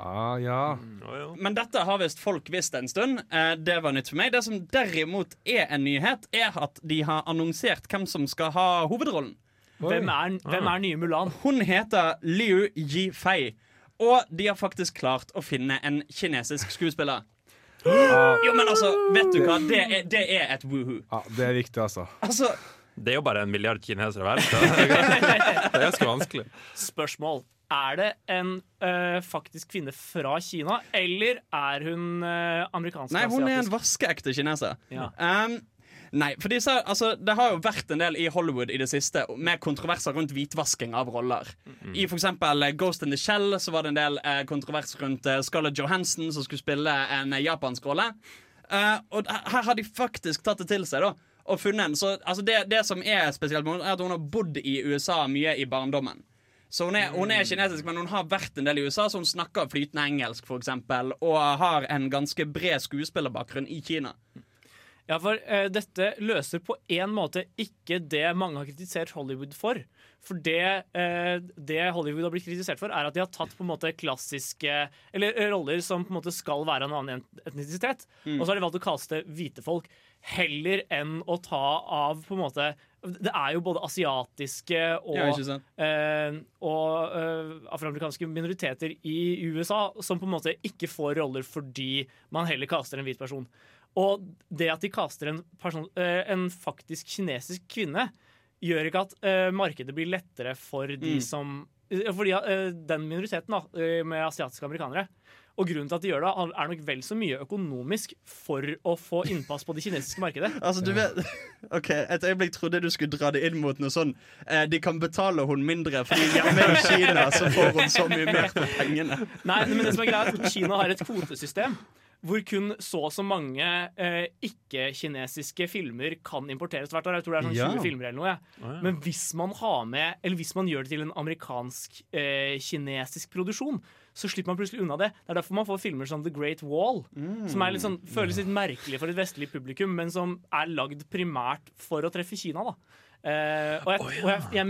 S5: Ah, ja.
S7: Å, ja.
S6: Men dette har visst folk visst en stund. Eh, det var nytt for meg. Det som derimot er en nyhet, er at de har annonsert hvem som skal ha hovedrollen.
S2: Hvem er, hvem er nye Mulan?
S6: Hun heter Liu Yifei. Og de har faktisk klart å finne en kinesisk skuespiller. Jo, men altså, vet du hva? Det er, det er et woohoo.
S5: Ja, det er viktig, altså.
S6: Altså,
S7: Det er jo bare en milliard kinesere hver. så Det er ganske vanskelig.
S2: Spørsmål. Er det en eh, faktisk kvinne fra Kina, eller er hun uh, amerikansk?
S6: Nei, hun er en vaskeekte kineser.
S2: Ja.
S6: Um, nei, for disse, altså, Det har jo vært en del i Hollywood i det siste med kontroverser rundt hvitvasking av roller. I for eksempel eh, Ghost in the Shell så var det en del eh, kontrovers rundt eh, Scarlett Johansson som skulle spille en eh, japansk rolle. Eh, og her her har de faktisk tatt det til seg da og funnet en. Så, altså, det, det som er spesielt med er at hun har bodd i USA mye i barndommen. Så hun er, hun er kinesisk, men hun har vært en del i USA, så hun snakker flytende engelsk for eksempel, og har en ganske bred skuespillerbakgrunn i Kina.
S2: Ja, for uh, dette løser på en måte ikke det mange har kritisert Hollywood for. For det, uh, det Hollywood har blitt kritisert for, er at de har tatt på en måte klassiske Eller eh, roller som på en måte skal være en annen etnisitet, og så har de valgt å kaste hvite folk heller enn å ta av på en måte Det er jo både asiatiske og
S6: Ja,
S2: eh, og eh, afroamerikanske minoriteter i USA som på en måte ikke får roller fordi man heller kaster en hvit person. Og det at de kaster en, person, eh, en faktisk kinesisk kvinne, gjør ikke at eh, markedet blir lettere for de
S6: Mm.
S2: som eh, Fordi den minoriteten da, med asiatiske amerikanere. Og grunnen til at de gjør det, er nok vel så mye økonomisk for å få innpass på det kinesiske markedet.
S6: Altså, du vet Ok, Et øyeblikk trodde du skulle dra det inn mot noe sånn eh, De kan betale hun mindre, fordi hjemme i Kina så får hun så mye mer for pengene.
S2: Nei, men det som er greit, Kina har et kvotesystem hvor kun så og så mange eh, ikke-kinesiske filmer kan importeres hvert år. Jeg tror det er sånn 20
S6: Ja.
S2: filmer eller noe. jeg. Men hvis man har med Eller hvis man gjør det til en amerikansk-kinesisk produksjon, så slipper man plutselig unna det. Det er derfor man får filmer som The Great Wall, som er litt sånn, føles litt merkelig for et vestlig publikum, men som er lagd primært for å treffe Kina. Eh, og jeg, og jeg, jeg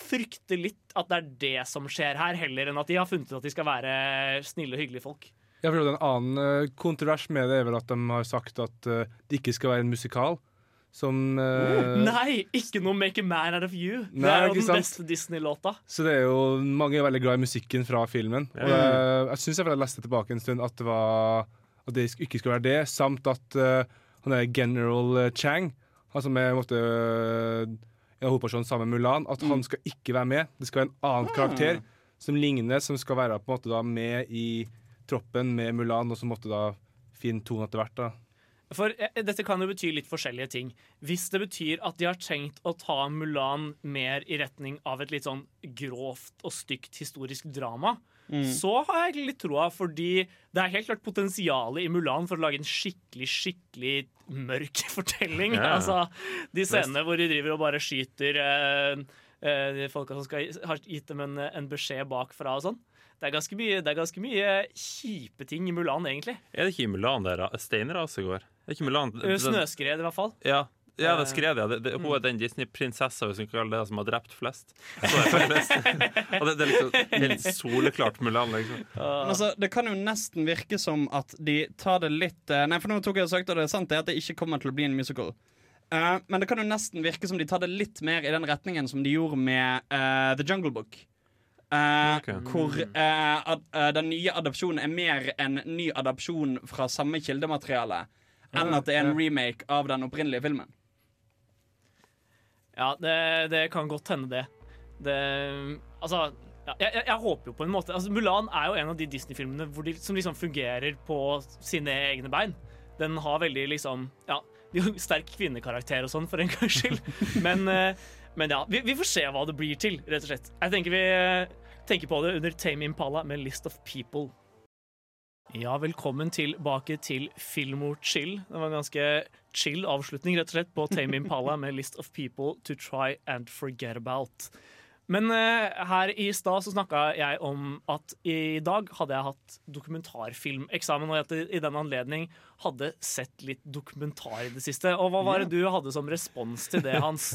S2: frykter litt at det er det som skjer her, heller enn at de har funnet ut at de skal være snille og hyggelige folk.
S5: Jeg for En annen eh, kontrovers med det er vel at de har sagt at eh, det ikke skal være en musikal. Som uh,
S2: Nei, ikke noe 'Make a Man Out of You'. det er jo den
S5: sant?
S2: beste Disney-låta.
S5: Så det er jo Mange er veldig glad i musikken fra filmen. Og jeg, jeg syns jeg leste tilbake en stund at det var At det ikke skulle være det, samt at uh, han er general Chang, han som er på en måte en av sammen med Mulan, at han skal ikke være med. Det skal være en annen karakter som ligner, som skal være på en måte da med i troppen med Mulan, og så måtte da finne ton etter hvert. da
S2: For eh, Dette kan jo bety litt forskjellige ting. Hvis det betyr at de har tenkt å ta Mulan mer i retning av et litt sånn grovt og stygt historisk drama, så har jeg litt troa, fordi det er helt klart potensialet i Mulan for å lage en skikkelig, skikkelig mørk fortelling.
S7: Yeah.
S2: Altså, de scenene hvor de driver og bare skyter eh, eh, de folka som skal, har gitt dem en, en beskjed bakfra og sånn. Det er ganske mye, det er ganske mye kjipe ting i Mulan, egentlig.
S7: Er det ikke i Mulan det er steinras i går? Er ikke Mulan
S2: det, Snøskred, i hvert fall.
S7: Ja, ja det skrev jeg. Det, det, hun er den Disney-prinsessa hvis vi kan kalle det som har drept flest. Så Og det, det er liksom helt soleklart Mulan, liksom.
S6: Men altså, det kan jo nesten virke som at de tar det litt eh, Nei, for nå tok jeg og søkte, og det er sant det er at det ikke kommer til å bli en musical. Uh, men det kan jo nesten virke som de tar det litt mer i den retningen som de gjorde med uh, The Jungle Book. Eh,
S7: okay.
S6: Hvor uh, ad, uh, den nye adopsjonen er mer en ny adopsjon fra samme kildemateriale enn at det er en remake av den opprinnelige filmen.
S2: Ja, det, det kan godt hende, det. det altså, ja, jeg, jeg, jeg håper jo på en måte altså, Mulan er jo en av de Disney-filmene de, som liksom fungerer på sine egne bein. Den har veldig liksom Ja, sterk kvinnekarakter og sånn, for en gangs skyld. Men, men ja, vi, vi får se hva det blir til, rett og slett. Jeg tenker vi tenker på det under Tame Impala med List of People. Ja, velkommen tilbake til Filmor Chill. Det var en ganske chill avslutning rett og slett på Tame Impala med List of People to Try and Forget About. Men eh, her i stad så snakka jeg om at i dag hadde jeg hatt dokumentarfilmeksamen, og at jeg i den anledning hadde sett litt dokumentar i det siste. Og hva var det du hadde som respons til det, Hans?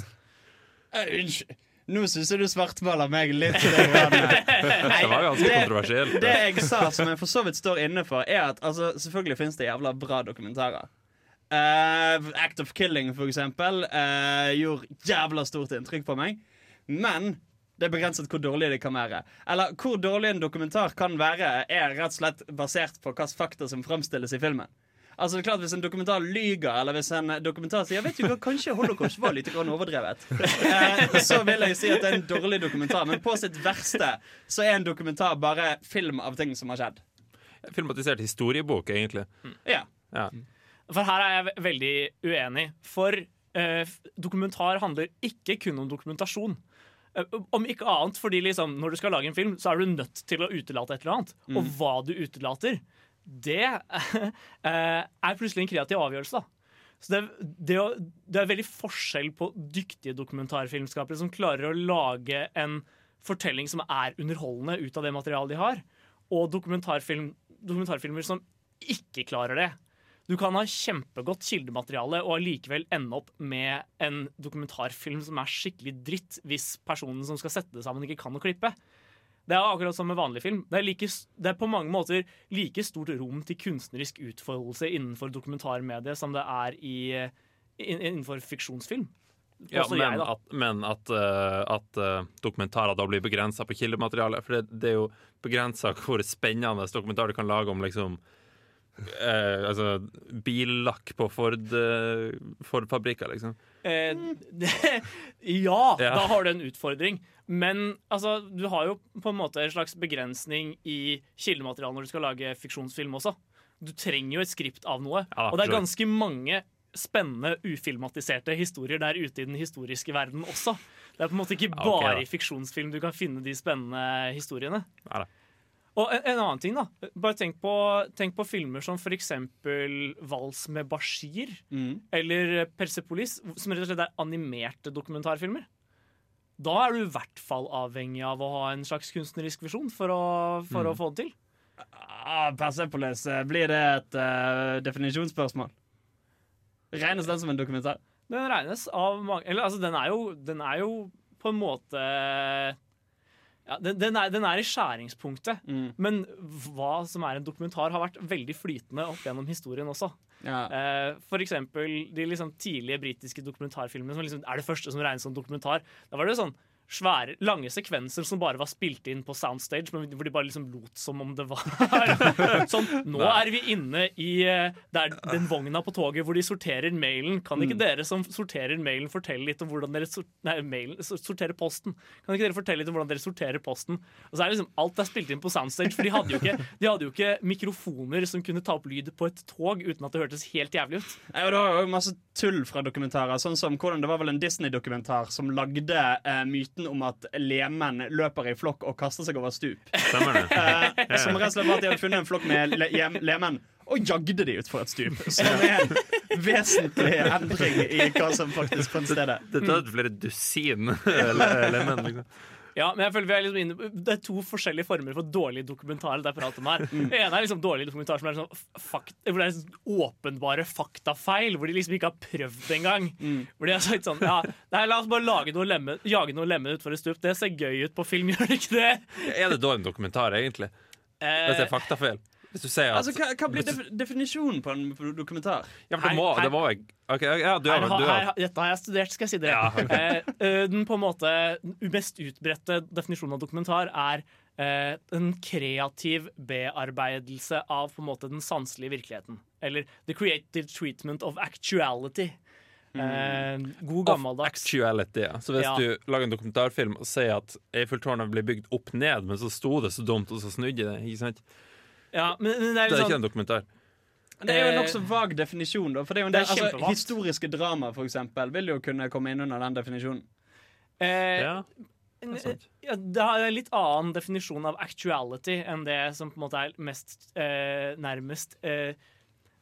S6: Unnskyld. Nå syns jeg du svartmaler meg litt. Det.
S7: Det var ganske kontroversielt.
S6: det jeg sa, som jeg for så vidt står inne for, er at altså, selvfølgelig finnes det jævla bra dokumentarer. Uh, Act of Killing, for eksempel, uh, gjorde jævla stort inntrykk på meg. Men det er begrenset hvor dårlig det kan være. Eller hvor dårlig en dokumentar kan være, er rett og slett basert på hvilke fakta som framstilles i filmen. Altså det er klart Hvis en dokumentar lyger, eller hvis en dokumentar sier Vet du hva, kanskje holocaust var litt grann overdrevet, eh, så vil jeg si at det er en dårlig dokumentar. Men på sitt verste så er en dokumentar bare film av ting som har skjedd.
S7: Filmatisert historiebok, egentlig.
S6: Ja.
S7: Ja.
S2: For her er jeg veldig uenig. For eh, dokumentar handler ikke kun om dokumentasjon. Eh, om ikke annet fordi liksom, når du skal lage en film, så er du nødt til å utelate et eller annet. Og hva du utelater, det eh, er plutselig en kreativ avgjørelse. da. Så det, det, det er veldig forskjell på dyktige dokumentarfilmskapere som klarer å lage en fortelling som er underholdende ut av det materialet de har, og dokumentarfilm, dokumentarfilmer som ikke klarer det. Du kan ha kjempegodt kildemateriale og allikevel ende opp med en dokumentarfilm som er skikkelig dritt, hvis personen som skal sette det sammen, ikke kan å klippe. Det er akkurat som med vanlig film. Det er, like, det er på mange måter like stort rom til kunstnerisk utfoldelse innenfor dokumentarmediet som det er i, in- innenfor fiksjonsfilm.
S7: Ja, men
S2: jeg,
S7: at, men at, uh, at uh, dokumentarer da blir begrensa på kildemateriale. For det, det er jo begrensa hvor spennende dokumentar du kan lage om liksom eh, altså billakk på Ford, eh, Ford-fabrikker, liksom.
S2: Eh, det, ja,
S7: Ja.
S2: da har du en utfordring. Men altså, du har jo på en måte en slags begrensning i kildematerialet når du skal lage fiksjonsfilm også. Du trenger jo et skript av noe.
S7: Ja,
S2: og det er ganske mange spennende ufilmatiserte historier der ute i den historiske verden også. Det er på en måte ikke bare
S7: da.
S2: i fiksjonsfilm du kan finne de spennende historiene.
S7: Ja.
S2: Og en, en annen ting, da. Bare tenk på, tenk på filmer som eksempel Vals med Bashir
S6: Mm.
S2: eller Persepolis, som rett og slett er animerte dokumentarfilmer. Da er du i hvert fall avhengig av å ha en slags kunstnerisk visjon for å, for
S7: Mm.
S2: å få det til.
S6: Ah, Persepolis, eh, blir det et uh, definisjonsspørsmål? Regnes den som en dokumentar?
S2: Den regnes av mange Eller altså, den er jo, den er jo på en måte ja, den, den, er, den er i skjæringspunktet.
S6: Mm.
S2: Men hva som er en dokumentar, har vært veldig flytende opp gjennom historien også.
S6: Ja.
S2: Eh, for eksempel de liksom tidlige britiske dokumentarfilmene som liksom er det første som regnes som dokumentar. Da var det jo sånn svære, lange sekvenser som bare var spilt inn på soundstage, men hvor de bare liksom lot som om det var Sånn, nå er vi inne i eh, der, den vogna på toget hvor de sorterer mailen. Kan ikke dere som sorterer mailen, fortelle litt om hvordan dere sorterer, nei, mailen, sorterer posten? Kan ikke dere fortelle litt om hvordan dere sorterer posten? Og så er liksom, Alt er spilt inn på soundstage, for de hadde jo ikke, de hadde jo ikke mikrofoner som kunne ta opp lyd på et tog uten at det hørtes helt jævlig ut.
S6: Ja, det var jo masse tull fra dokumentarer. Sånn som hvordan Det var vel en Disney-dokumentar som lagde eh, myten om at lemen løper i flokk og kaster seg over stup.
S7: Stemmer det?
S6: Eh, som rett og slett var at de hadde funnet en flokk med le lemen og jagde de utfor et stup. Som er en vesentlig endring i hva som faktisk fant sted.
S7: Dette er flere dusin le- lemen. Liksom.
S2: Ja, men jeg føler vi er liksom inne Det er to forskjellige former for dårlige dokumentarer. Det er prat om her Det ene er liksom dårlig dokumentar som er sånn fakt, hvor det er sånn åpenbare faktafeil. Hvor de liksom ikke har prøvd det engang. Hvor de har sagt sånn Ja, nei, la oss bare lage noe lemme, jage noe lemen utfor et stup. Det ser gøy ut på film, gjør det ikke det?
S7: Er det dårlig dokumentar, egentlig? Hvis det er faktafeil? Hvis du sier at
S6: Altså, hva, hva blir def definisjonen på en dokumentar?
S7: Ja, for det må,
S2: her-
S7: det må jeg OK, ja, du
S2: Her,
S7: du
S2: her, dette har jeg studert, skal jeg si dere.
S7: Ja, okay.
S2: eh, eh, den på en måte mest utbredte definisjonen av dokumentar er eh, en kreativ bearbeidelse av på en måte den sanselige virkeligheten. Eller the creative treatment of actuality. Eh, god
S7: Of
S2: gammeldags.
S7: actuality. Ja. Så hvis
S2: Ja.
S7: du lager en dokumentarfilm og sier at Eiffeltårnet blir bygd opp ned, men så sto det så dumt, og så snudde det, ikke sant?
S2: Ja, men, men det er
S7: Det er ikke
S2: sånn
S7: en dokumentar.
S6: Det er jo en
S2: Eh,
S6: nokså vag definisjon. Da, for det er jo en
S2: det
S6: del,
S2: er
S6: altså. Historiske drama for eksempel, vil jo kunne komme inn under den definisjonen.
S2: eh,
S7: Ja, det
S2: ja, det har en litt annen definisjon av actuality enn det som på en måte er mest eh, nærmest eh,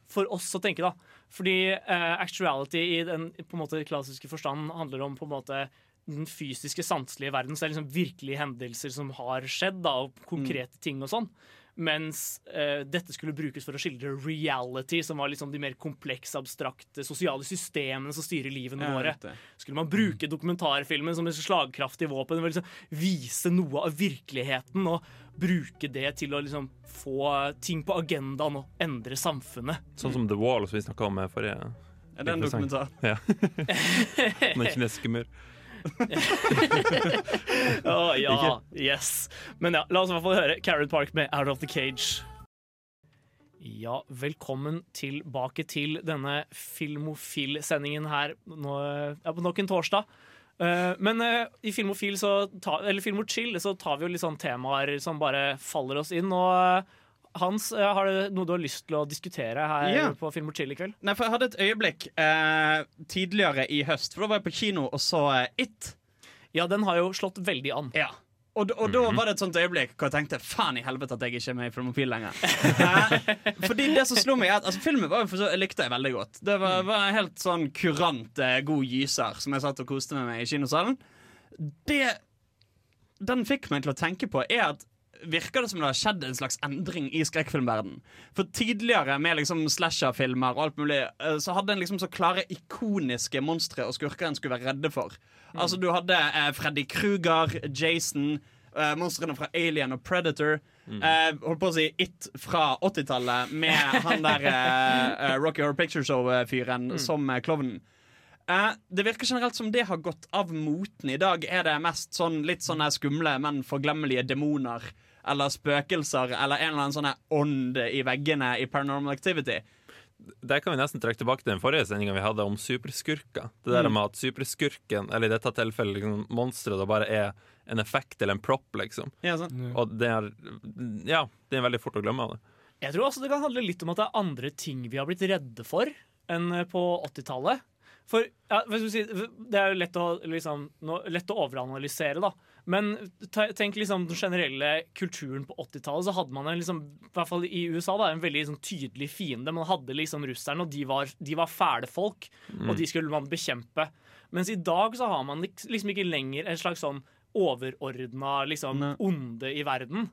S2: for oss å tenke, da. Fordi eh, actuality i den på en måte klassiske forstand handler om på en måte den fysiske, sanselige verden. Så det er liksom virkelige hendelser som har skjedd, da, og konkrete ting og sånn. Mens eh, dette skulle brukes for å skildre reality, som var liksom de mer komplekse, abstrakte sosiale systemene som styrer livene våre. Skulle man bruke dokumentarfilmen som et slagkraftig våpen liksom vise noe av virkeligheten og bruke det til å liksom få ting på agendaen og endre samfunnet?
S7: Sånn som The Wall, som vi snakka om forrige
S6: Er det en dokumentar?
S7: Ja. Den kinesiske mur.
S2: Å ja, yes. Men ja, la oss i hvert fall høre Carrot Park med Out of the Cage. Ja, velkommen tilbake til denne Filmofil-sendingen her nå, ja, på nok en torsdag. Uh, men uh, i Filmofil så ta, eller Filmochill så tar vi jo litt sånn temaer som bare faller oss inn. Og eh, Hans, eh, har du noe du har lyst til å diskutere her
S6: Ja.
S2: på Filmochill i kveld?
S6: Nei, for jeg hadde et øyeblikk eh, tidligere i høst, for da var jeg på kino og så eh, It.
S2: Ja, den har jo slått veldig an.
S6: Ja. Og, og da var det et sånt øyeblikk hvor jeg tenkte faen i helvete at jeg ikke er med i Filmofil lenger. Eh, Fordi det som slo meg, er at altså, filmen var for så, jeg likte jeg veldig godt. Det var, var en helt sånn kurant eh, god gyser som jeg satt og koste med meg i kinosalen. Det den fikk meg til å tenke på, er at virker det som det har skjedd en slags endring i skrekkfilmverden For tidligere med liksom slasher-filmer og alt mulig, eh, så hadde en liksom så klare ikoniske monstre og skurker en skulle være redde for. Altså Du hadde eh, Freddy Kruger, Jason, eh, monstrene fra Alien og Predator. Eh, holdt på å si It fra 80-tallet med han der eh, eh, Rocky Horror Picture Show-fyren som eh, klovnen. Eh, det virker generelt som det har gått av moten. I dag er det mest sånn litt sånne skumle, men forglemmelige demoner. Eller spøkelser, eller en eller annen sånn ånd i veggene i Paranormal Activity.
S7: Der kan vi nesten trekke tilbake til den forrige sendinga vi hadde om superskurker. Det der med at superskurken, eller i dette tilfellet liksom, monsteret, da bare er en effekt eller en prop, liksom.
S6: Ja, sånn.
S7: Og det er Ja, det er veldig fort å glemme av det.
S2: Jeg tror også det kan handle litt om at det er andre ting vi har blitt redde for enn på 80-tallet. For ja, si, Det er jo lett å, liksom, lett å overanalysere, da. Men tenk liksom den generelle kulturen på 80-tallet. Så hadde man en, liksom, i hvert fall i USA da, en veldig sånn, tydelig fiende. Man hadde liksom russerne, og de var, de var fæle folk. Og de skulle man bekjempe. Mens i dag så har man liksom ikke lenger en slags sånn overordna liksom, onde i verden.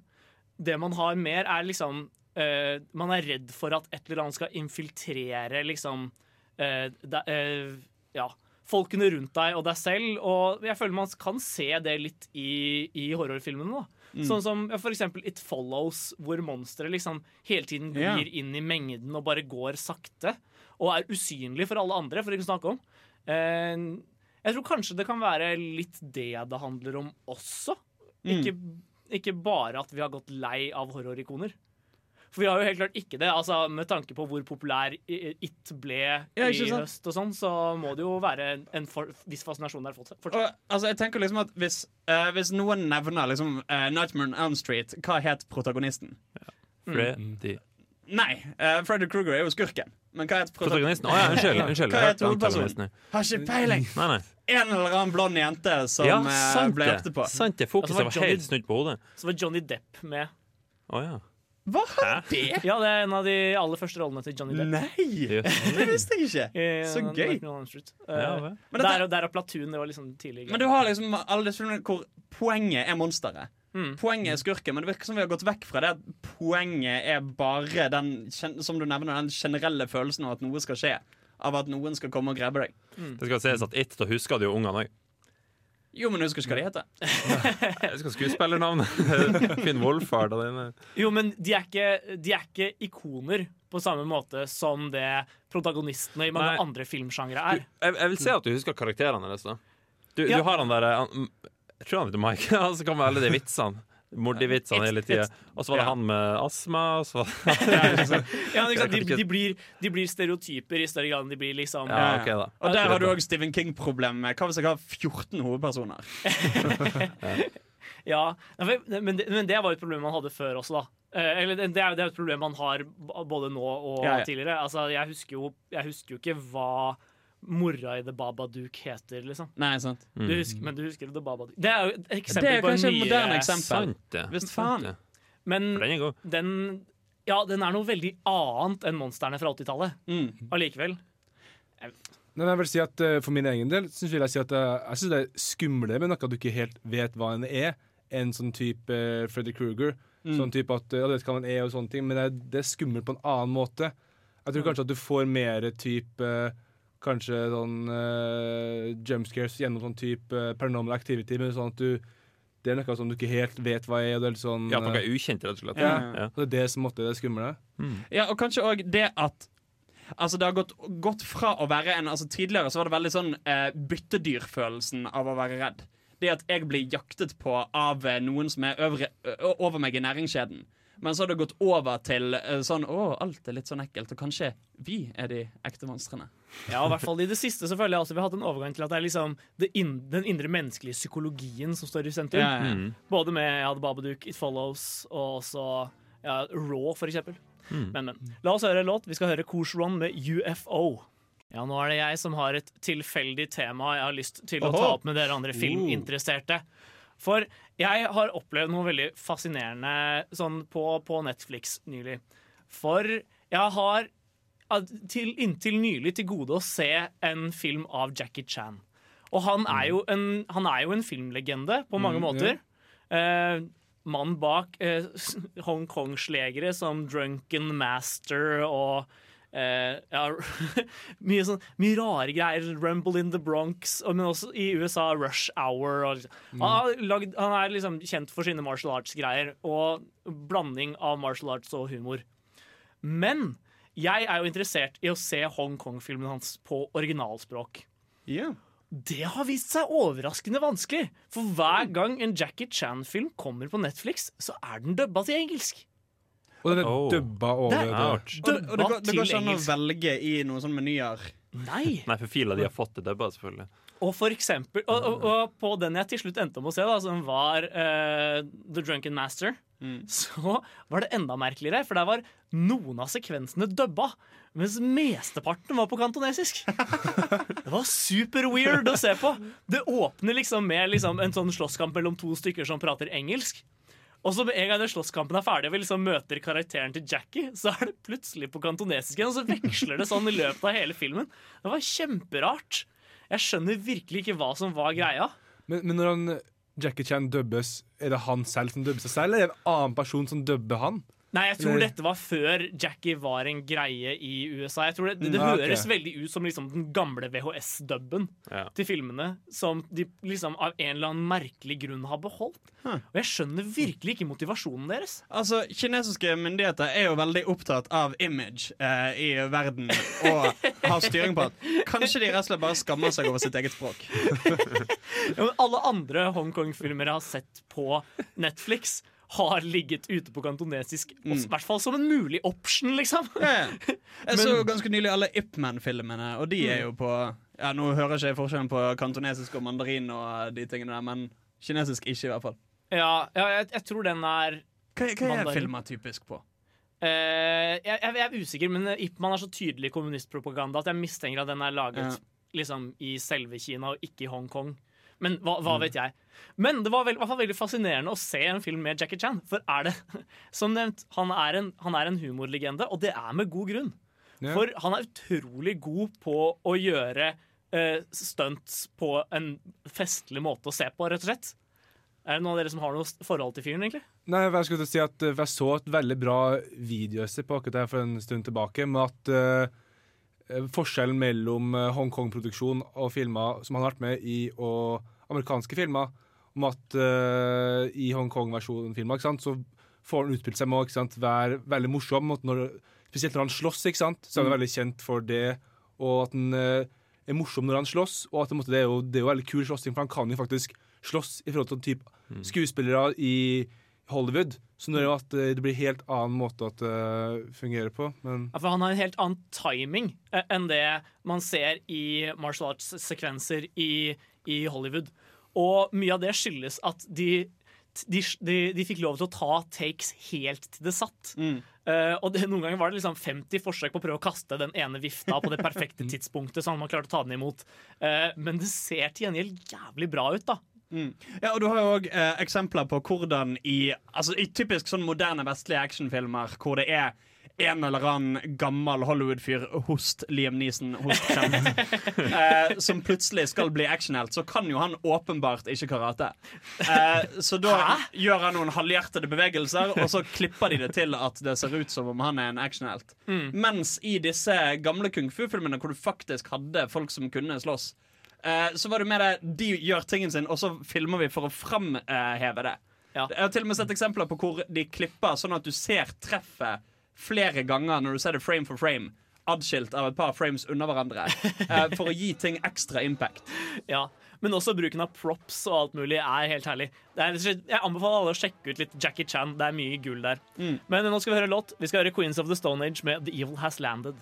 S2: Det man har mer, er liksom uh, Man er redd for at et eller annet skal infiltrere liksom uh, da, uh, Ja, folkene rundt deg og deg selv. Og jeg føler man kan se det litt i, i horrorfilmene. da Sånn som ja, for eksempel It Follows, hvor monsteret liksom hele tiden glir yeah. inn i mengden og bare går sakte. Og er usynlig for alle andre, for ikke å snakke om. Eh, jeg tror kanskje det kan være litt det det handler om også. Ikke, ikke bare at vi har gått lei av horrorikoner. For vi har jo helt klart ikke det. Altså, med tanke på hvor populær It ble
S6: Ja,
S2: i
S6: sant?
S2: høst, og sånn, så må det jo være en, for, viss fascinasjon der fortsatt.
S6: Og, altså, jeg tenker liksom at Hvis, uh, hvis noen nevner liksom, uh, Nightmare on Elm Street, hva het protagonisten?
S7: Freddy.
S6: Nei, uh, Freddy Kruger er jo skurken. Men hva het
S7: Protagonisten? Å ja, unnskyld. unnskyld.
S6: Hva
S7: Jeg
S6: heter hovedpersonen? Har ikke peiling!
S7: Nei, nei.
S6: En eller annen blond jente som
S7: Ja,
S6: eh,
S7: sant
S6: ble etterpå.
S7: Sant det. Fokuset
S2: Altså,
S7: var
S2: var Johnny-
S7: helt snudd på hodet.
S2: Så var Johnny Depp med.
S7: Å ja.
S6: Hva er det?
S2: Ja, det er en av de aller første rollene til Johnny Depp.
S6: Nei! Det visste jeg ikke. Så
S2: uh,
S6: gøy.
S2: Uh,
S7: Ja.
S6: Men dette-
S2: der, der og Platoon, det var liksom tidlig.
S6: Men du har liksom alle disse filmene hvor poenget er monsteret.
S2: Mm.
S6: Poenget er skurken, men det virker som vi har gått vekk fra det at poenget er bare den som du nevner, den generelle følelsen av at noe skal skje. Av at noen skal komme og grabbe deg.
S7: Det skal sies at It, da husker du jo ungene òg.
S6: Jo, men husker ikke hva de heter.
S7: Jeg husker skuespillernavnet. Finn Wolfhard og dine.
S2: Jo, men de er, ikke, de er ikke ikoner på samme måte som det protagonistene i mange
S7: Nei.
S2: andre filmsjangre
S7: Du,
S2: er.
S7: jeg, jeg vil se at du husker karakterene deres. da Du,
S2: Ja.
S7: du har han der han, Jeg tror han heter Mike. Han som kommer med alle de vitsene. Mordivitsene hele tida. Og så var det
S2: Ja.
S7: han med astma. Og så var
S2: Ja, ikke sant? De, de, blir, de blir stereotyper i større grad enn de blir liksom
S7: Ja, okay, da
S6: Og der har du òg Stephen King-problemet. hva hvis jeg har 14 hovedpersoner?
S2: Ja, men det, men det var et problem man hadde før også, da. Eh, eller det det er det er jo et problem man har både nå og
S6: Ja, ja.
S2: tidligere. Altså, jeg husker, jo, jeg husker jo ikke hva mora i The Babadook heter, liksom.
S6: Nei, sant.
S7: Mm.
S2: Du husker, men du husker The Babadook. Det er jo et
S6: Det
S2: eksempel
S6: er
S2: på en
S6: kanskje et
S2: nyere
S6: moderne eksempel.
S7: Sant det.
S6: Faen.
S2: Men
S7: den er
S2: den Ja, den er noe veldig annet enn monstrene fra 80-tallet.
S6: Mm.
S2: Allikevel.
S5: Men jeg vil si at eh, For min egen del synes jeg si at eh, jeg synes det er skumlere med noe du ikke helt vet hva en er, enn sånn type uh, Freddy Kruger.
S6: Mm.
S5: Sånn type at ja, du vet hva en er og sånne ting, men det er, det er skummelt på en annen måte. Jeg tror kanskje at du får mer type eh, Kanskje sånn uh, jumpscares gjennom sånn type uh, paranormal activity, men sånn at du Det er noe som du ikke helt vet hva er. Og det er sånn
S7: Ja, noe
S5: eh,
S7: ukjent, rett og slett.
S5: Ja.
S7: Ja.
S5: det er det som måtte det skumle.
S6: Ja, og kanskje òg det at Altså Det har gått, gått fra å være en Altså Tidligere så var det veldig sånn eh, byttedyrfølelsen av å være redd. Det at jeg blir jaktet på av eh, noen som er øvre, ø- over meg i næringskjeden. Men så har det gått over til eh, sånn Å, alt er litt sånn ekkelt, og kanskje vi er de ekte monstrene.
S2: Ja, i hvert fall i det siste så føler jeg altså vi har hatt en overgang til at det er liksom det in den indre menneskelige psykologien som står i sentrum.
S6: Ja, ja.
S7: Mm.
S2: Både med ja, The Babadook, It Follows og også ja, Raw, for eksempel.
S7: Mm.
S2: Men, men. La oss høre en låt. Vi skal høre Kors Run med UFO. Ja, nå er det jeg som har et tilfeldig tema jeg har lyst til å ta opp med dere andre filminteresserte. For jeg har opplevd noe veldig fascinerende sånn på, på Netflix nylig. For jeg har til, inntil nylig til gode å se en film av Jackie Chan. Og han er jo en, han er jo en filmlegende på mange
S5: Mm,
S2: måter. Eh, Mann bak eh, Hongkong-slegere som Drunken Master og eh, ja, mye, sånn, mye rare greier. Rumble in the Bronx, men også i USA Rush Hour. Og, han, lagd, han er liksom kjent for sine martial arts-greier og blanding av martial arts og humor. Men jeg er jo interessert i å se Hongkong-filmen hans på originalspråk.
S6: Yeah.
S2: Det har vist seg overraskende vanskelig, for hver gang en Jackie Chan-film kommer på Netflix, så er den dubba til engelsk.
S5: Og den er
S7: Oh.
S5: dubba over
S2: Det-
S5: det.
S6: Og, det- og det, går, det går ikke an å velge i noen sånne menyer.
S2: Nei.
S7: Nei, for fila de har fått det dubba, selvfølgelig.
S2: Og for eksempel Og, og, og på den jeg til slutt endte om å se, da, som var uh, The Drunken Master, så var det enda merkeligere, for der var noen av sekvensene dubba. Mens mesteparten var på kantonesisk. Det var super weird å se på. Det åpner liksom med liksom en sånn slåsskamp mellom to stykker som prater engelsk. Og så med en gang den slåsskampen er ferdig, og vi liksom møter karakteren til Jackie, så er det plutselig på kantonesisk igjen, og så veksler det sånn i løpet av hele filmen. Det var kjemperart. Jeg skjønner virkelig ikke hva som var greia.
S5: Men, men når han, Jackie Chan dubbes, er det han selv som dubber seg selv, eller er det en annen person som dubber han?
S2: Nei, jeg tror
S5: Eller-
S2: dette var før Jackie var en greie i USA. Jeg tror Det, det, det
S5: Mm, ok.
S2: høres veldig ut som liksom den gamle VHS-dubben
S7: Ja.
S2: til filmene, som de liksom av en eller annen merkelig grunn har beholdt. Og jeg skjønner virkelig ikke motivasjonen deres.
S6: Altså, Kinesiske myndigheter er jo veldig opptatt av image eh, i verden og har styring på at kanskje de rett og slett bare skammer seg over sitt eget språk.
S2: Ja, men alle andre Hongkong-filmer jeg har sett på Netflix, har ligget ute på kantonesisk.
S6: Mm.
S2: I hvert fall som en mulig option, liksom.
S6: Ja, ja. Jeg
S2: Men-
S6: så ganske nylig alle Ip Man-filmene, og de er jo på Ja, Nå hører jeg ikke jeg forskjellen på kantonesisk og mandarin og de tingene der, men kinesisk ikke, i hvert fall.
S2: Ja, ja jeg, jeg tror den er
S6: Hva, hva er
S2: Mandarin.
S6: filmer typisk på?
S2: Uh, jeg, jeg, er usikker, men Ip Man er så tydelig kommunistpropaganda at jeg mistenker at den er laget liksom, i selve Kina og ikke i Hongkong. Men hva,
S6: Mm.
S2: hva vet jeg. Men det var veld, veldig fascinerende å se en film med Jackie Chan. For er det, som nevnt, han er en, han er en humorlegende, og det er med god grunn.
S5: Yeah.
S2: For han er utrolig god på å gjøre uh, stunts på en festlig måte å se på, rett og slett. Er det noen av dere som har noe forhold til fyren, egentlig?
S5: Nei, jeg skulle si at eh, jeg så et veldig bra videoessay på akkurat det her for en stund tilbake, med at eh, forskjellen mellom eh, Hongkong-produksjon og filmer som han har vært med i, og amerikanske filmer, om at uh, i Hongkong-versjonen filmer, ikke sant, så får han utspilt seg med å være veldig morsom, når, spesielt når han slåss, ikke sant, så er han veldig kjent for det, og at han uh, er morsom når han slåss, og at måte, det, er jo, det er jo veldig kul slåssing, for han kan jo faktisk slåss i forhold til typ skuespillere i Hollywood. Så nå er det at eh, det blir helt annen måte at det fungerer på. Men
S2: Ja, for han har en helt annen timing eh, enn det man ser i martial arts-sekvenser i, i Hollywood. Og mye av det skyldes at de, de, de, de fikk lov til å ta takes helt til det satt. Eh, og det, noen ganger var det liksom 50 forsøk på å prøve å kaste den ene vifta på det perfekte tidspunktet, sånn at man klarte å ta den imot. Uh, men det ser til gjengjeld jævlig bra ut, da.
S6: Ja, og Du har jo òg eh, eksempler på hvordan i, altså, i typisk sånn moderne vestlige actionfilmer hvor det er en eller annen gammel Hollywood-fyr, host Liam Neeson, host eh, som plutselig skal bli actionhelt, så kan jo han åpenbart ikke karate. Eh, så da gjør han noen halvhjertede bevegelser, og så klipper de det til at det ser ut som om han er en actionhelt. Mens i disse gamle kung fu-filmene hvor du faktisk hadde folk som kunne slåss, Eh, så var det mer det de gjør tingen sin, og så filmer vi for å framheve det.
S2: Ja.
S6: Jeg har til og med sett eksempler på hvor de klipper sånn at du ser treffet flere ganger når du ser det frame for frame adskilt av et par frames under hverandre. eh, for å gi ting ekstra impact.
S2: Ja, Men også bruken av props og alt mulig er helt herlig. Det er, jeg anbefaler alle å sjekke ut litt Jackie Chan. Det er mye gull der. Men nå skal vi høre låt. Vi skal høre Queens of the Stone Age med The Evil Has Landed.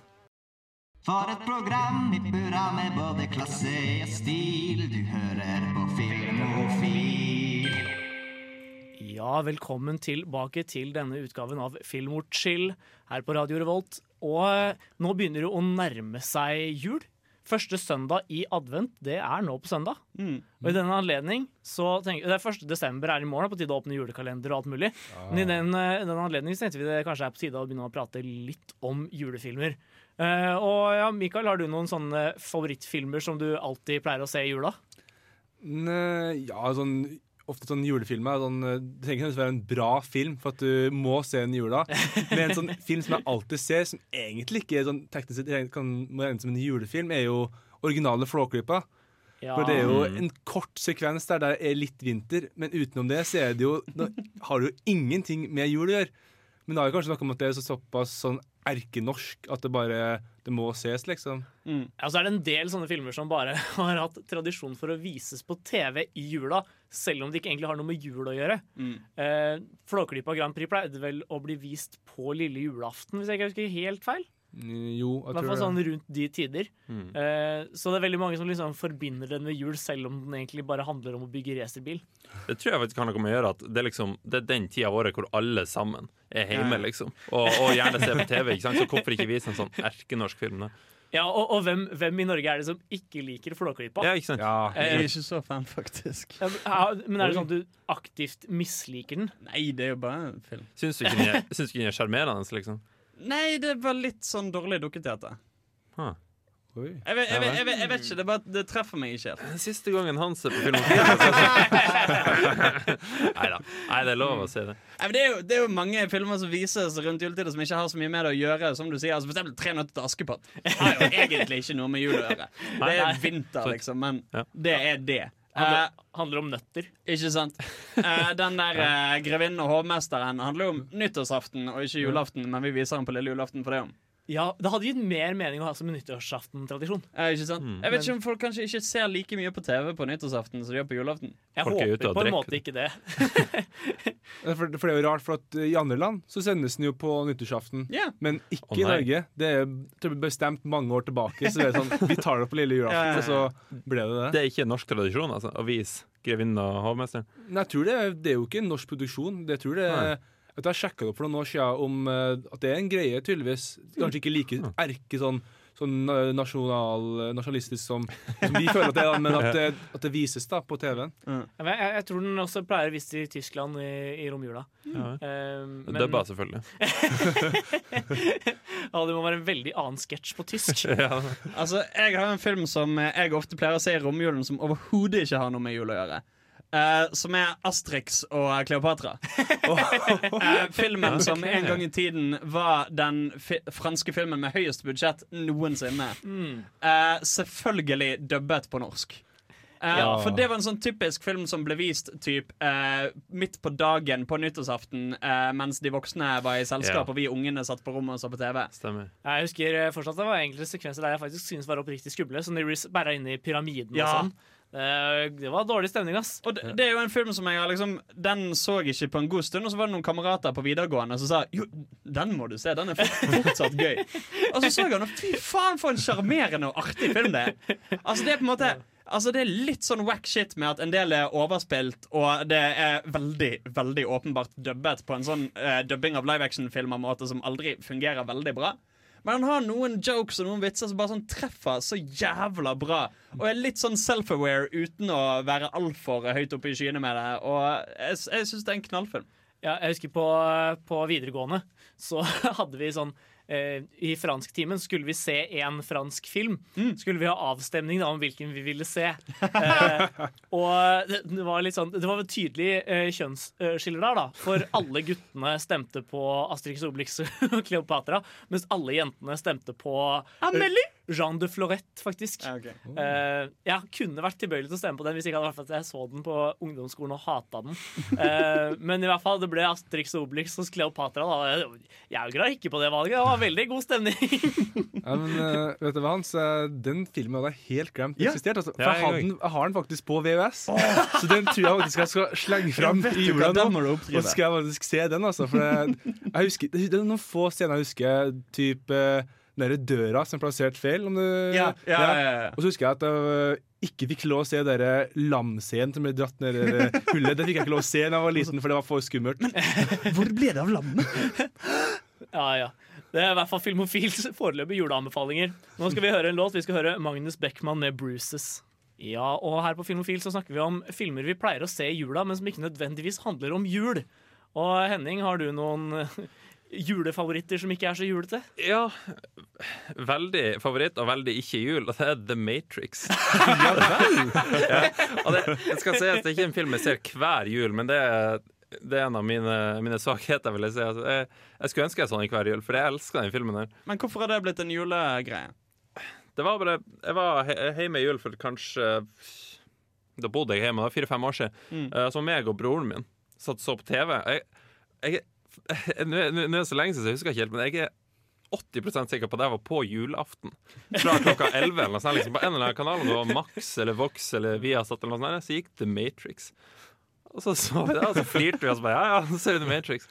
S10: For et program i burra med både klasse og stil. Du hører på Filmofil.
S2: Ja, velkommen tilbake til denne utgaven av Filmorchill her på Radio Revolt. Og eh, nå begynner det å nærme seg jul. Første søndag i advent, det er nå på søndag. Og i denne anledning så tenker Det er 1. desember er i morgen, på tide å åpne julekalender og alt mulig. Men i den, eh, den anledning så tenkte vi det kanskje er på tide å begynne å prate litt om julefilmer. Eh, og ja, Mikael, har du noen sånne favorittfilmer som du alltid pleier å se i jula?
S5: Ne, ja, sånn Ofte sånn julefilmer sånn, eh, Det trenger ikke å være en bra film for at du må se den i jula. Men en sånn film som jeg alltid ser, som egentlig ikke er sånn teknisk sett kan må regnes som en julefilm, er jo originale Flåklypa.
S2: Ja.
S5: For det er jo en kort sekvens der det er litt vinter, men utenom det så er det jo, har det jo ingenting med jul å gjøre. Men det er jo kanskje noe med at det er så såpass sånn erkenorsk at det bare det må ses, liksom.
S2: Ja, så er det en del sånne filmer som bare har hatt tradisjon for å vises på TV i jula, selv om det ikke egentlig har noe med jul å gjøre. Eh, Flåklypa Grand Prix pleide vel å bli vist på lille julaften, hvis jeg ikke husker helt feil.
S5: Mm, Jo,
S2: I
S5: jeg
S2: hvert fall
S5: tror
S2: sånn rundt de tider. Eh, så det er veldig mange som liksom forbinder den med jul, selv om den egentlig bare handler om å bygge racerbil.
S7: Det tror jeg faktisk kan noe med å gjøre at det er, liksom, det er den tida av året hvor alle sammen er hjemme, liksom. Og, og gjerne ser på TV. ikke sant? Så hvorfor ikke vise en sånn erkenorsk film? da?
S2: Ja, Og, og hvem, hvem i Norge er det som ikke liker Flåklypa?
S7: Ja, ikke sant?
S5: Ja,
S6: Jeg er ikke så fan, faktisk.
S2: Ja, men- er det sånn at du aktivt misliker den?
S6: Nei, det er jo bare en film.
S7: Syns du ikke den er sjarmerende, liksom?
S6: Nei, det var litt sånn dårlig dukketeater.
S7: Huh.
S6: Jeg vet, jeg, vet, jeg, vet, jeg vet ikke, det, bare, det treffer meg ikke helt.
S7: Den siste gangen han ser på film Nei da. Nei, det er lov å si det.
S6: Nei, det, er jo, det er jo mange filmer som vises rundt juletider som ikke har så mye med det å gjøre. Som du sier, altså For eksempel 'Tre nøtter til Askepott'. Det har jo egentlig ikke noe med jul å gjøre. Det er vinter, liksom, men det er det. Eh,
S2: Handler, handler om nøtter.
S6: ikke sant? Eh, den der eh, 'Grevinnen og hovmesteren' handler om nyttårsaften og ikke julaften, men vi viser den på lille julaften for det om.
S2: Ja, Det hadde gitt mer mening å ha som en nyttårsaften-tradisjon.
S6: Eh, ikke sant?
S7: Mm.
S6: Jeg vet ikke om folk kanskje ikke ser like mye på TV på nyttårsaften som de gjør på julaften.
S2: Jeg
S7: Folk er
S2: håper på en
S7: drikker.
S2: måte ikke det.
S5: For, for det er jo rart, for at eh, i andre land så sendes den jo på nyttårsaften.
S6: yeah.
S5: Men ikke
S7: oh,
S5: i. Norge. Det er bestemt mange år tilbake. Så det er sånn, Vi tar det på lille
S6: Ja, ja,
S5: julaften,
S6: ja.
S5: og så ble det det.
S7: Det er ikke en norsk tradisjon, altså, å vise grevinnen og hovmesteren.
S5: Nei, jeg tror det, er- det er jo ikke en norsk produksjon. Det tror det
S7: Nei.
S5: er Vet du, Jeg sjekka det opp for noen år siden om eh, at det er en greie, tydeligvis. Kanskje ikke like erke sånn, sånn eh, nasjonal, nasjonalistisk som, som vi føler at det er, men at det, at det vises da på TV-en.
S2: Ja, men Jeg, jeg tror den også pleier å vise i Tyskland i, i romjula.
S7: Ja.
S2: Eh, men-
S7: Dubba, selvfølgelig.
S2: ja, det må være en veldig annen sketsj på tysk.
S7: Ja.
S6: Altså, Jeg har en film som eh, jeg ofte pleier å se i romjulen, som overhodet ikke har noe med jul å gjøre. Eh, som er Asterix og Kleopatra. uh, filmen som en gang i tiden var den fi franske filmen med høyest budsjett noensinne. Uh, selvfølgelig dubbet på norsk. Eh,
S5: Ja.
S6: For det var en sånn typisk film som ble vist typ, eh, midt på dagen på nyttårsaften eh, mens de voksne var i selskap
S7: Ja.
S6: og vi ungene satt på rommet og så på TV.
S7: Stemmer.
S2: Jeg husker eh, fortsatt det var enkelte sekvenser der jeg faktisk synes var oppriktig skumle. Som de blir inn inne i pyramiden
S6: Ja.
S2: og sånn. Eh, det var dårlig stemning, ass.
S6: Og det, det er jo en film som jeg har liksom Den så jeg ikke på en god stund, og så var det noen kamerater på videregående som sa Jo, den må du se, den er fortsatt gøy. Og så så jeg den, og fy faen for en sjarmerende og artig film det er. Altså det er på en måte Altså Det er litt sånn wack shit med at en del er overspilt, og det er veldig veldig åpenbart dubbet på en sånn uh, dubbing av live action-filmer-måte som aldri fungerer veldig bra. Men han har noen jokes og noen vitser som bare sånn treffer så jævla bra. Og er litt sånn self-aware uten å være altfor høyt oppe i skyene med det. Og jeg, jeg syns det er en knallfilm.
S2: Ja, jeg husker på, på videregående så hadde vi sånn eh, I fransktimen skulle vi se en fransk film. Skulle vi ha avstemning da om hvilken vi ville se. Eh, og det, det var litt sånn Det var et tydelig eh, kjønnsskiller der, da. For alle guttene stemte på Asterix Obelix og Kleopatra, mens alle jentene stemte på
S6: Amelie?
S2: Jean de Florette, faktisk. Eh, jeg kunne vært tilbøyelig til å stemme på den hvis ikke hadde vært at jeg så den på ungdomsskolen og hata den. Uh, men i hvert fall, det ble Asterix og Obelix hos Kleopatra. Da. Jeg angra ikke på det valget. Det var veldig god stemning.
S5: Ja, men eh, vet du hva, Hans? Den filmen hadde jeg helt glemt
S6: Ja.
S5: eksisterte. Altså. For
S6: Ja,
S5: jeg, har den, jeg har den faktisk på VØS. Så den tror jeg faktisk jeg skal slenge fram i jula nå. Og så skal jeg faktisk se den, altså. For jeg, jeg husker, det er noen få scener jeg husker. Typ eh, den der døra som er plassert feil. Om du,
S6: Ja, ja, ja, ja.
S5: Og så husker jeg at jeg eh, ikke fikk lov å se den lamscenen som ble dratt ned i hullet. Det fikk jeg ikke lov å se da jeg var liten, for det var for skummelt.
S6: Hvor ble det av lammet?
S2: Ja, ja. Det er i hvert fall Filmofils foreløpige juleanbefalinger. Nå skal vi høre en låt. Vi skal høre Magnus Beckmann med 'Bruces'. Ja, og her på Filmofil så snakker vi om filmer vi pleier å se i jula, men som ikke nødvendigvis handler om jul. Og Henning, har du noen julefavoritter som ikke er så julete?
S7: Ja, veldig favoritt og veldig ikke jul, og det er The Matrix. ja, og det, det skal sies, det er ikke en film jeg ser hver jul, men det er, det er en av mine, mine svakheter, vil jeg si. Altså, jeg, jeg skulle ønske jeg sånn i hver jul, for jeg elsker den filmen der.
S6: Men hvorfor har det blitt en julegreie?
S7: Det var bare Jeg var he hjemme i jul for kanskje Da bodde jeg hjemme, fire-fem år siden.
S6: Mm.
S7: Eh, Så meg og broren min satt så på TV. Jeg, jeg, nå er det så lenge siden, så jeg husker ikke helt, men jeg er 80% sikker på at jeg var på julaften. Fra klokka 11 eller noe sånt, liksom, på en eller annen kanal, det var Max eller Vox eller Viasat, eller noe sånt, så gikk The Matrix. Og så så vi det, og så flirte vi og så bare ja, ja, så ser vi The Matrix.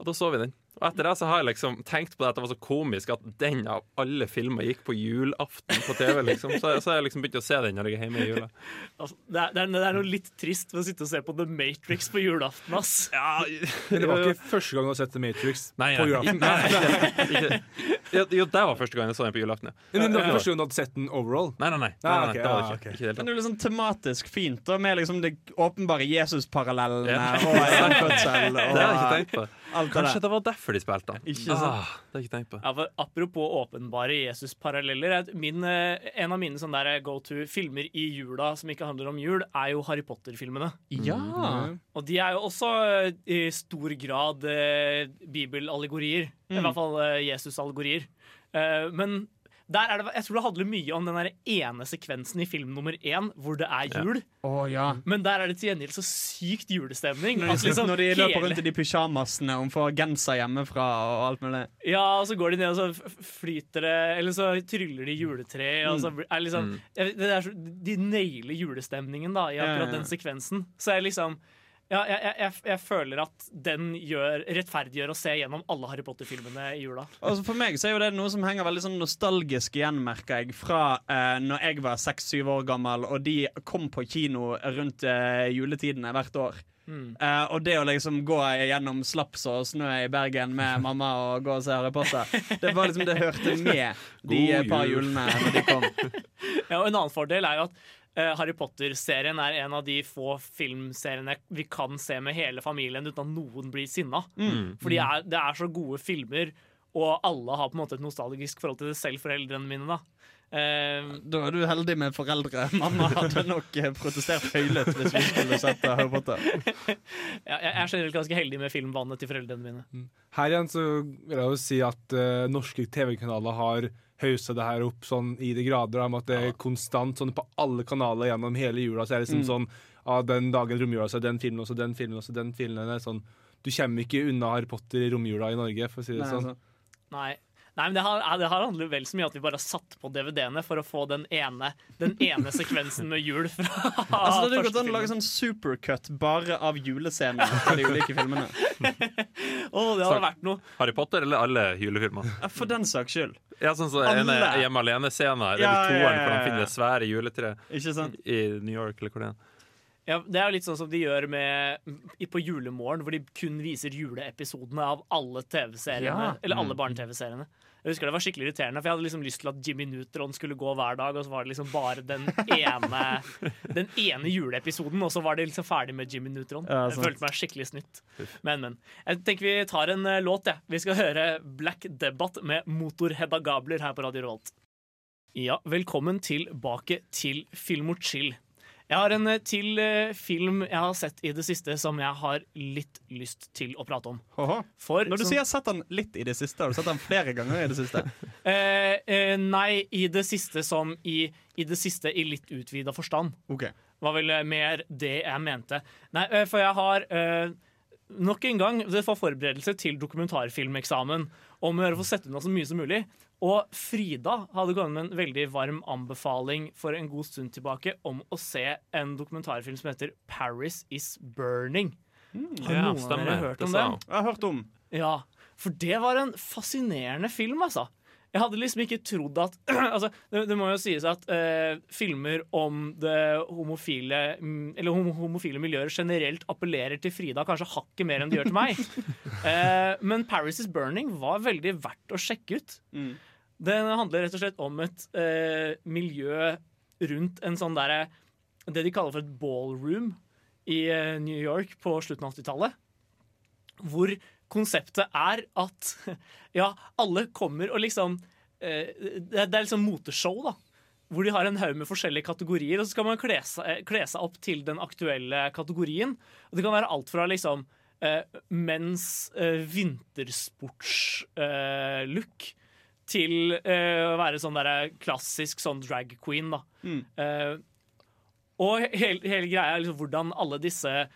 S7: Og da så vi den. Og etter det så har jeg liksom tenkt på det at det var så komisk at den av alle filmer gikk på julaften på TV. liksom Så, så har jeg liksom begynt å se den når jeg er hjemme i jula.
S2: Altså, det, er, det, er, det er noe litt trist ved å sitte og se på The Matrix på julaften, ass.
S5: Men det var ikke første gang du har sett The Matrix
S7: Nei,
S5: på julaften.
S7: nei, ikke, ikke. Jo, jo, det var første gang jeg så den på julaften. Ja.
S5: Men det var ikke første gang du hadde sett den overall?
S7: Nei, nei, nei. nei,
S5: nei,
S7: nei,
S5: ok,
S7: det var det
S5: ah,
S7: ikke. ikke helt,
S6: Men det er liksom tematisk fint, da, med liksom det åpenbare Jesus-parallellene
S7: Ja.
S6: og gjenfødsel og
S7: Det har jeg ikke tenkt på.
S6: Alt det
S7: Kanskje det var derfor de spilte den.
S6: Ikke sant?
S7: Ah, det har jeg ikke tenkt på.
S2: Ja, for apropos åpenbare Jesus-paralleller. er Min, eh, en av mine sånne der go to-filmer i jula som ikke handler om jul, er jo Harry Potter-filmene.
S6: Ja.
S2: Og de er jo også eh, i stor grad eh, bibelallegorier. I
S6: Mm.
S2: hvert fall eh, Jesus-allegorier. Eh, men der er det, jeg tror det handler mye om den ene sekvensen i film nummer én hvor det er jul.
S6: Å, ja.
S2: Men der er det til gjengjeld så sykt julestemning.
S6: Når de,
S2: liksom
S6: når de løper
S2: hele-
S6: rundt i de pysjamasene og får genser hjemmefra og alt mulig.
S2: Ja, og så går de ned og så flyter det Eller så tryller de juletre. Og så
S6: Mm.
S2: er liksom,
S7: Mm.
S2: det er så, De nailer julestemningen da i akkurat
S6: ja, ja.
S2: den sekvensen. Så er liksom ja, jeg, jeg, jeg, føler at den gjør, rettferdiggjør å se gjennom alle Harry Potter-filmene i jula.
S6: Altså For meg så er jo det noe som henger veldig sånn nostalgisk igjen, merker jeg, fra eh, når jeg var seks-syv år gammel, og de kom på kino rundt eh, juletidene hvert år.
S2: Mm.
S6: Eh, og det å liksom gå gjennom slaps og snø i Bergen med mamma og gå og se Harry Potter, det var liksom det hørte med de
S7: God
S6: eh, par
S7: jul.
S6: julene når de kom.
S2: Ja, og En annen fordel er jo at Harry Potter-serien er en av de få filmseriene vi kan se med hele familien uten at noen blir sinna.
S7: Mm.
S2: Fordi er, det er så gode filmer, og alle har på en måte et nostalgisk forhold til det, selv foreldrene mine. da Uh,
S6: Da er du heldig med foreldre. Mamma hadde nok eh, protestert høylytt hvis vi skulle sett eh, Harry Potter.
S2: ja, jeg er generelt ganske heldig med filmvannet til foreldrene mine.
S5: Her igjen så vil jeg jo si at uh, norske TV-kanaler har haussa det her opp sånn i de grader. Om at det er konstant sånn på alle kanaler gjennom hele jula. Så er det liksom
S6: Mm.
S5: sånn ah, Den dagen romjula, så er den filmen, også, den filmen, også, den filmen. Er sånn, du kommer ikke unna Harry Potter i romjula i Norge, for å si det
S6: Nei,
S5: sånn.
S6: altså.
S2: Nei. Nei, men det har, det har handlet vel så mye at vi bare har satt på DVD-ene for å få den ene, den ene sekvensen med jul fra
S6: Altså, det hadde
S2: første
S6: gått an å lage sånn supercut bare av julescenene fra de ulike filmene.
S2: oh, det hadde vært noe.
S7: Harry Potter eller alle julefilmer?
S6: For den saks skyld.
S7: Ja, sånn som en Hjemme alene-scena. eller
S6: Ja,
S7: er vel
S6: ja,
S7: toeren
S6: ja,
S7: hvor
S6: han
S7: finner det svære juletreet i New York, eller hvor det er.
S2: Ja, det er jo litt sånn som de gjør med, på Julemorgen, hvor de kun viser juleepisodene av alle TV-seriene.
S6: Ja.
S2: Eller alle
S7: Mm.
S2: barne-TV-seriene. Jeg husker Det var skikkelig irriterende, for jeg hadde liksom lyst til at Jimmy Neutron skulle gå hver dag, og så var det liksom bare den ene Den ene juleepisoden, og så var det liksom ferdig med Jimmy Neutron.
S6: Ja,
S2: jeg følte meg skikkelig snytt. Men, men. Jeg tenker vi tar en eh, låt, jeg. Vi skal høre Black Debate med Motorhedda Gabler her på Radio Rolt. Ja, velkommen tilbake til Film og chill. Jeg har en eh, til eh, film jeg har sett i det siste som jeg har litt lyst til å prate om. For,
S6: Når du
S2: som-
S6: sier 'sett den litt i det siste', har du sett den flere ganger i det siste?
S2: uh, uh, nei, i det siste som i, i det siste i litt utvida forstand.
S6: Okay.
S2: Var vel mer det jeg mente. Nei, uh, for jeg har nok en gang Det var forberedelse til dokumentarfilmeksamen om å gjøre å få sett unna så mye som mulig. Og Frida hadde kommet med en veldig varm anbefaling for en god stund tilbake om å se en dokumentarfilm som heter 'Paris Is Burning'. Har
S7: Ja,
S2: noen av dere hørt om den?
S6: Jeg har hørt om.
S2: Ja, for det var en fascinerende film, altså. Jeg hadde liksom ikke trodd at altså, det, det må jo sies at eh, filmer om det homofile mm, Eller hom homofile miljøer generelt appellerer til Frida kanskje hakket mer enn de gjør til meg. Eh, men 'Paris Is Burning' var veldig verdt å sjekke ut. Den handler rett og slett om et eh, miljø rundt en sånn derre Det de kaller for et ballroom i eh, New York på slutten av 80-tallet. Hvor konseptet er at ja, alle kommer og liksom eh, Det er liksom moteshow, da. Hvor de har en haug med forskjellige kategorier, og så skal man kle seg, kle seg opp til den aktuelle kategorien. Og det kan være alt fra liksom eh, menns eh, vintersportslook eh, look til eh, å være sånn der klassisk sånn drag queen, da. Eh, og hele, hele greia er liksom hvordan alle disse eh,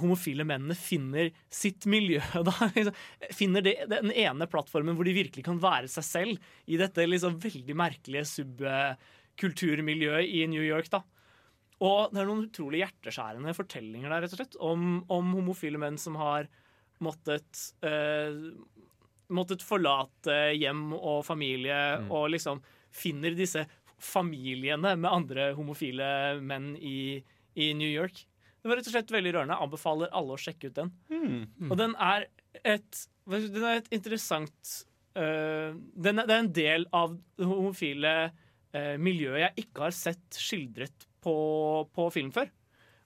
S2: homofile mennene finner sitt miljø. Da. Liksom, finner det, den ene plattformen hvor de virkelig kan være seg selv i dette liksom veldig merkelige subkulturmiljøet i New York. da. Og det er noen utrolig hjerteskjærende fortellinger der, rett og slett, om, om homofile menn som har måttet eh, måttet forlate hjem og familie og liksom finner disse familiene med andre homofile menn i, i New York. Det var rett og slett veldig rørende. Jeg anbefaler alle å sjekke ut den. Og den er et, den er et interessant uh, den er, Det er en del av det homofile uh, miljøet jeg ikke har sett skildret på, på film før.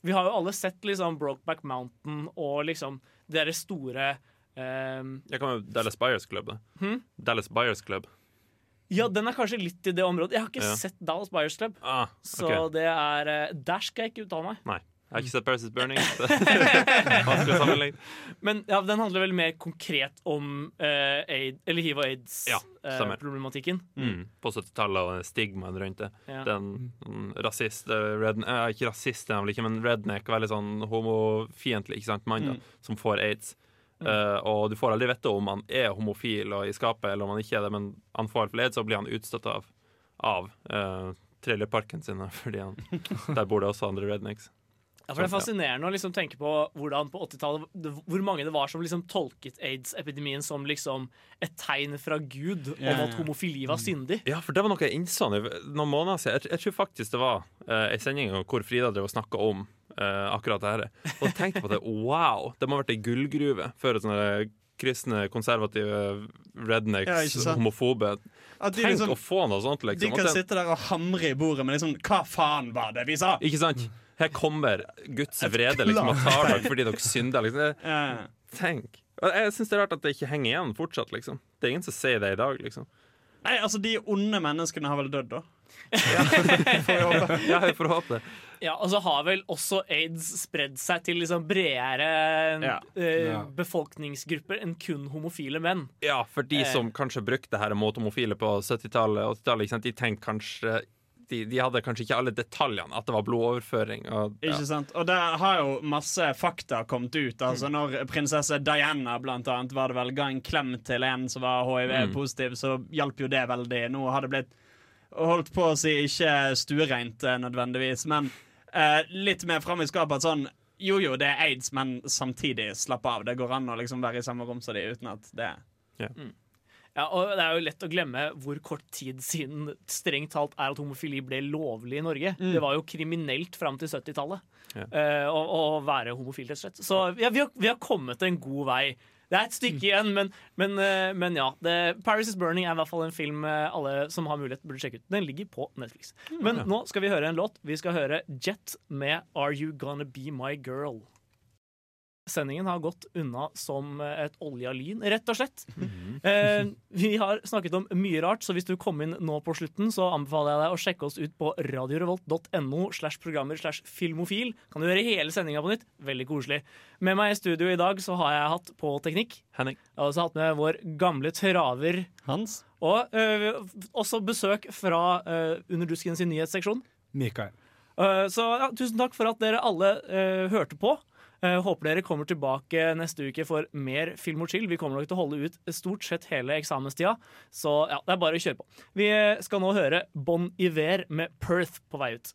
S2: Vi har jo alle sett liksom Brokeback Mountain og liksom det derre store um,
S7: Jeg kan jo Dallas Buyers Club. da.
S2: Hmm?
S7: Dallas Buyers Club.
S2: Ja, den er kanskje litt i det området. Jeg har ikke
S7: Ja.
S2: sett Dallas Buyers Club.
S7: Ah,
S2: Så det er Der skal jeg ikke uttale meg.
S7: Nei. Jeg har ikke sett Paris is Burning. så-.
S2: Men ja, den handler vel mer konkret om eh, aid, eller hiv og
S7: aids-problematikken.
S2: aids-problematikken.
S7: Mm. På 70-tallet og stigmaet rundt det.
S2: Ja.
S7: Den mm, rasist eh, redne, eh, Ikke rasist, er vel ikke, men redneck, veldig sånn homofiendtlig ikke sant, mann da,
S2: Mm.
S7: som får aids. Uh, og du får aldri vite om han er homofil og i skapet, eller om han ikke er det, men han får iallfall aids, og blir han utstøtt av, av uh, trailerparken sin, fordi han, der bor det også andre rednecks.
S2: Ja, for Det er
S7: Sånn,
S2: fascinerende å liksom tenke på hvordan på 80-tallet Hvor mange det var som liksom tolket aids-epidemien som liksom et tegn fra Gud om at homofili var syndig.
S7: Ja, for det var noe jeg innså noen måneder siden. Jeg, jeg tror faktisk det var uh, ei sending hvor Frida drev og snakka om uh, akkurat det her. Og tenkte på det. Wow! Det må ha vært ei gullgruve Før sånne kristne, konservative rednecks,
S6: Ja,
S7: homofobe.
S6: At de
S7: Tenk
S6: liksom-
S7: å få noe sånt,
S6: De
S7: liksom.
S6: kan sitte der og hamre i bordet med liksom Hva faen var det vi sa?
S7: Ikke sant? Her kommer Guds vrede liksom, og tar dere fordi dere synder. Liksom. Tenk. Jeg syns det er rart at det ikke henger igjen fortsatt. Liksom. Det er ingen som sier det i dag. Liksom.
S6: Nei, altså, de onde menneskene har vel dødd, da.
S7: Ja, jeg får håpe det.
S2: Ja, Og så har vel også aids spredd seg til liksom bredere
S6: Ja.
S2: eh,
S7: Ja.
S2: befolkningsgrupper enn kun homofile menn.
S7: Ja, for de
S2: Eh.
S7: som kanskje brukte det her mot homofile på 70-tallet 80-tallet, de tenkte kanskje de, de hadde kanskje ikke alle detaljene, at det var blodoverføring. Og, ja.
S6: Ikke sant? Og der har jo masse fakta kommet ut. Altså Når prinsesse Diana blant annet var det vel ga en klem til en som var hiv-positiv, så hjalp jo det veldig. Nå har det blitt holdt på å si ikke stuereint eh, nødvendigvis, men eh, litt mer fram i skapet at sånn jo, jo, det er aids, men samtidig, slapp av. Det går an å liksom være i samme rom som de uten at det
S2: Ja, og Det er jo lett å glemme hvor kort tid siden strengt talt er at homofili ble lovlig i Norge.
S6: Mm.
S2: Det var jo kriminelt fram til 70-tallet
S7: Ja.
S2: uh, å, å være homofil, rett og slett. Så ja, vi, har, vi har kommet en god vei. Det er et stykke igjen, men, men, eh, men ja. Det, 'Paris Is Burning' er i hvert fall en film eh, alle som har mulighet, burde sjekke ut. Den ligger på Netflix. Men nå skal vi høre en låt. Vi skal høre Jet med 'Are You Gonna Be My Girl'. Sendingen har gått unna som et olja lyn, rett og slett. Eh, vi har snakket om mye rart, så hvis du kom inn nå på slutten, så anbefaler jeg deg å sjekke oss ut på radiorevolt.no slash programmer slash filmofil. Kan du høre hele sendinga på nytt? Veldig koselig. Med meg i studio i dag så har jeg hatt på teknikk.
S7: Henning.
S2: Jeg har også hatt med vår gamle traver
S6: Hans.
S2: Og eh, også besøk fra eh, Underdusken sin nyhetsseksjon.
S5: Mikael.
S2: Eh, så ja, tusen takk for at dere alle eh, hørte på. Eh, håper dere kommer tilbake neste uke for mer Film og chill. Vi kommer nok til å holde ut stort sett hele eksamenstida, så ja, det er bare å kjøre på. Vi skal nå høre Bon Iver med Perth på vei ut.